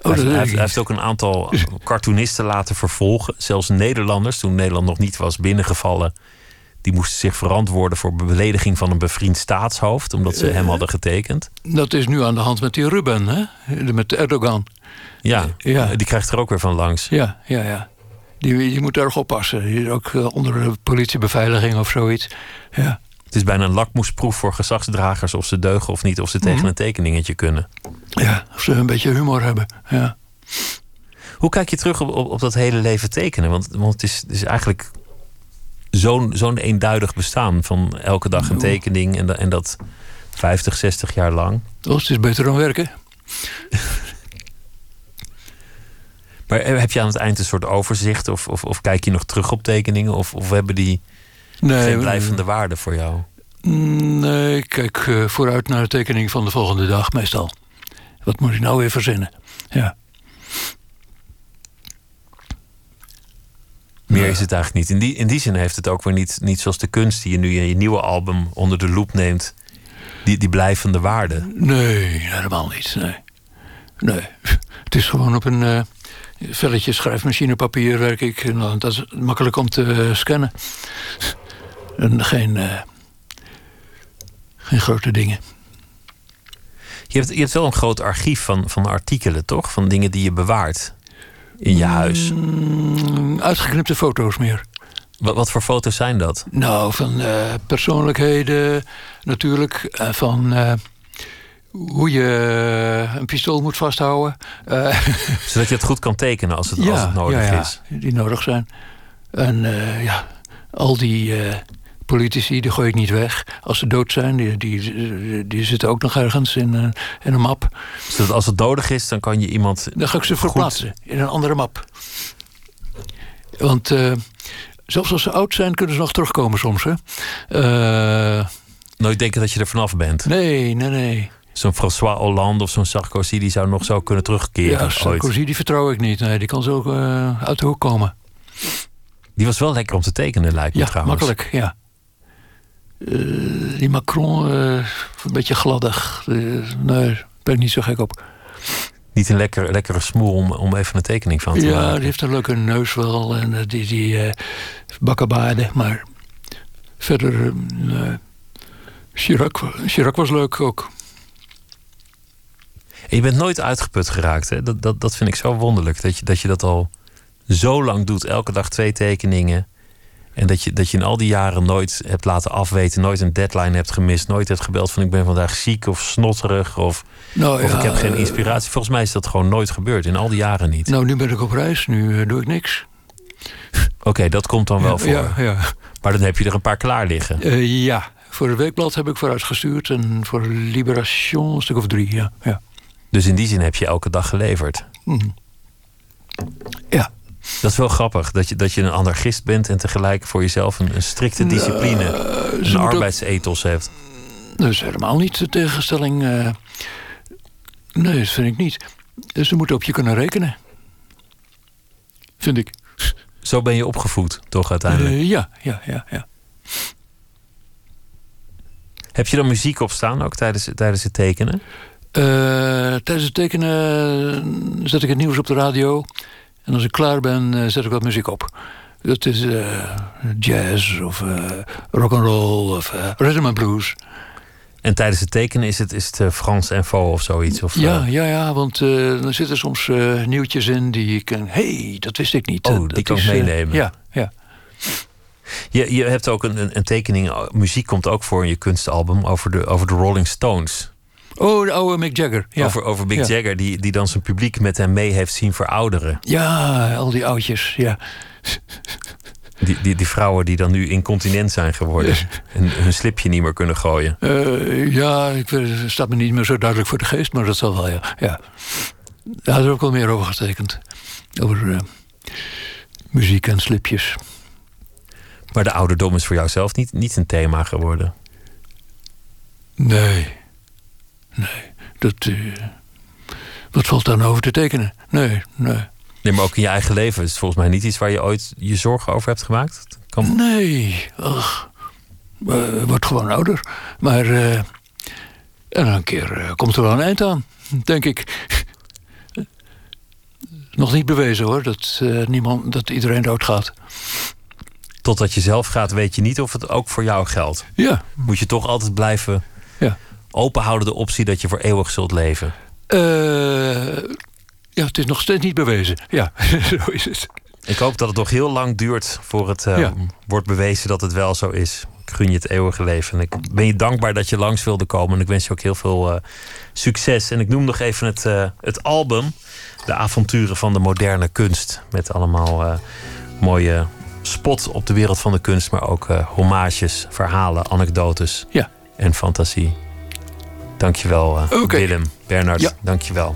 Oh, hij, hij, heeft, hij niet. heeft ook een aantal cartoonisten laten vervolgen. Zelfs Nederlanders, toen Nederland nog niet was binnengevallen. Die moesten zich verantwoorden voor belediging van een bevriend staatshoofd. Omdat ze hem hadden getekend. Dat is nu aan de hand met die Ruben, hè? Met Erdogan. Ja, Ja. die krijgt er ook weer van langs. Ja, ja, ja. Die, die moet erg oppassen. Die is ook eh, onder de politiebeveiliging of zoiets. Ja. Het is bijna een lakmoesproef voor gezagsdragers of ze deugen of niet. Of ze tegen Mhm. een tekeningetje kunnen. ja, of ze een beetje humor hebben. Ja. Hoe kijk je terug op, op, op dat hele leven tekenen? Want, want het, is, het is eigenlijk zo'n zo'n eenduidig bestaan van elke dag een tekening en, da- en dat 50, 60 jaar lang. Oh, het is beter dan werken. Maar heb je aan het eind een soort overzicht of, of, of kijk je nog terug op tekeningen of, of hebben die Nee, geen blijvende waarde voor jou? Nee, ik kijk eh, vooruit naar de tekening van de volgende dag meestal. Wat moet ik nou weer verzinnen? Ja. Meer is het eigenlijk niet. In die, in die zin heeft het ook weer niet, niet zoals de kunst die je nu in je nieuwe album onder de loep neemt, die, die blijvende waarde. Nee, helemaal niet. Nee. nee. Het is gewoon op een eh, velletje schrijfmachine papier werk ik. Dat is makkelijk om te eh, scannen. En geen, eh, geen grote dingen. Je hebt, je hebt wel een groot archief van, van artikelen, toch? Van dingen die je bewaart in je huis. Mm, uitgeknipte foto's meer. Wat, wat voor foto's zijn dat? Nou, van eh, persoonlijkheden natuurlijk. En van eh, hoe je een pistool moet vasthouden. Eh, Zodat je het goed kan tekenen als het, als het nodig ja, ja, is. Die nodig zijn. En eh, ja, al die eh, politici, die gooi ik niet weg. Als ze dood zijn, die, die, die zitten ook nog ergens in, een- in een map. Zodat als het nodig is, dan kan je iemand. Dan ga ik ze verplaatsen in een andere map. Want eh, zelfs als ze oud zijn, kunnen ze nog terugkomen soms. Hè? Eh, Nooit denken dat je er vanaf bent. nee, nee, nee. Zo'n François Hollande of zo'n Sarkozy, die zou nog zo kunnen terugkeren. Ja, ooit. Sarkozy, die vertrouw ik niet. Nee, die kan zo eh, uit de hoek komen. Die was wel lekker om te tekenen, lijkt me Ja, trouwens. makkelijk, ja. Eh, die Macron, eh, een beetje gladdig. Eh, nee, daar ben ik niet zo gek op. Niet een lekker, lekkere smoel om, om even een tekening van te Ja, maken. die heeft een leuke neus wel. En die, die bakkenbaarden. Maar verder... Chirac, Chirac was leuk ook. En je bent nooit uitgeput geraakt. Hè? Dat, dat, dat vind ik zo wonderlijk. Dat je, dat je dat al zo lang doet. Elke dag twee tekeningen. En dat je, dat je in al die jaren nooit hebt laten afweten. Nooit een deadline hebt gemist. Nooit hebt gebeld van ik ben vandaag ziek of snotterig. Of, Nou, of ja, ik heb geen eh, inspiratie. Volgens mij is dat gewoon nooit gebeurd. In al die jaren niet. Nou, nu ben ik op reis. Nu eh, doe ik niks. Oké, dat komt dan wel ja, voor. Ja, ja. Maar dan heb je er een paar klaar liggen. Eh, ja, voor het weekblad heb ik vooruitgestuurd. En voor Liberation een stuk of drie, ja. Ja. Dus in die zin heb je elke dag geleverd. Mhm. ja. Dat is wel grappig. Dat je, dat je een anarchist bent en tegelijk voor jezelf een, een strikte discipline. Een ook- arbeidsethos hebt. Dat is helemaal niet de tegenstelling. eh. nee, dat vind ik niet. Dus ze moeten op je kunnen rekenen. Vind ik. Zo ben je opgevoed, toch uiteindelijk. Eh, ja, ja, ja, ja. Heb je dan muziek op staan ook tijdens, tijdens het tekenen? Eh, tijdens het tekenen zet ik het nieuws op de radio. En als ik klaar ben, eh, zet ik wat muziek op. Dat is eh, jazz of eh rock and roll of eh, rhythm and blues. En tijdens het tekenen is het, is het Frans Info of zoiets? Of, Ja, ja, ja, want er zitten soms nieuwtjes in die ik... Hé, hey, dat wist ik niet. Oh, die dat kan ik meenemen. ja, ja. je, je hebt ook een, een, een tekening, muziek komt ook voor in je kunstalbum over de, over de Rolling Stones. Oh, de oude Mick Jagger. Ja, Over, over Mick Ja. Jagger, die, die dan zijn publiek met hem mee heeft zien verouderen. ja al die oudjes, ja. Die, die, die vrouwen die dan nu incontinent zijn geworden. En hun slipje niet meer kunnen gooien. Eh, ja, ik weet, het staat me niet meer zo duidelijk voor de geest, maar dat zal wel, ja. ja. Daar had er ook wel meer over getekend. Over eh, muziek en slipjes. Maar de ouderdom is voor jou zelf niet, niet een thema geworden. Nee. Nee. Dat, eh, wat valt daar nou over te tekenen? Nee, nee. Nee, maar ook in je eigen leven is het volgens mij niet iets waar je ooit je zorgen over hebt gemaakt. Kan... Nee. Ach, eh, wordt gewoon ouder. Maar eh, en een keer komt er wel een eind aan, denk ik. Nog niet bewezen hoor, dat, niemand, dat iedereen doodgaat. Totdat je zelf gaat, weet je niet of het ook voor jou geldt. Ja. Moet je toch altijd blijven Ja. Openhouden de optie dat je voor eeuwig zult leven. Eh, ja, het is nog steeds niet bewezen. Ja, zo is het. Ik hoop dat het nog heel lang duurt voor het eh, Ja. wordt bewezen dat het wel zo is. Ik gun je het eeuwige leven. En ik ben je dankbaar dat je langs wilde komen. En ik wens je ook heel veel eh, succes. En ik noem nog even het, het album. De avonturen van de moderne kunst. Met allemaal mooie spot op de wereld van de kunst. Maar ook hommages, verhalen, anekdotes Ja. en fantasie. Dankjewel eh Oké. Willem, Bernard. Ja. Dankjewel.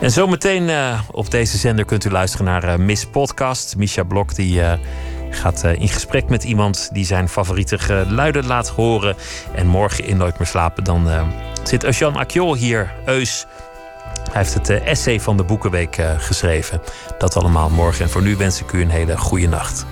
En zometeen eh, op deze zender kunt u luisteren naar eh, Miss Podcast. Misha Blok die eh, gaat eh, in gesprek met iemand die zijn favoriete geluiden laat horen. En morgen in Nooit meer slapen dan eh, zit Eusjan Akjol hier, Eus. Hij heeft het eh, essay van de Boekenweek eh, geschreven. Dat allemaal morgen. En voor nu wens ik u een hele goede nacht.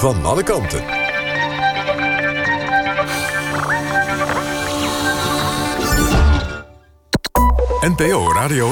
Van alle kanten. NPO Radio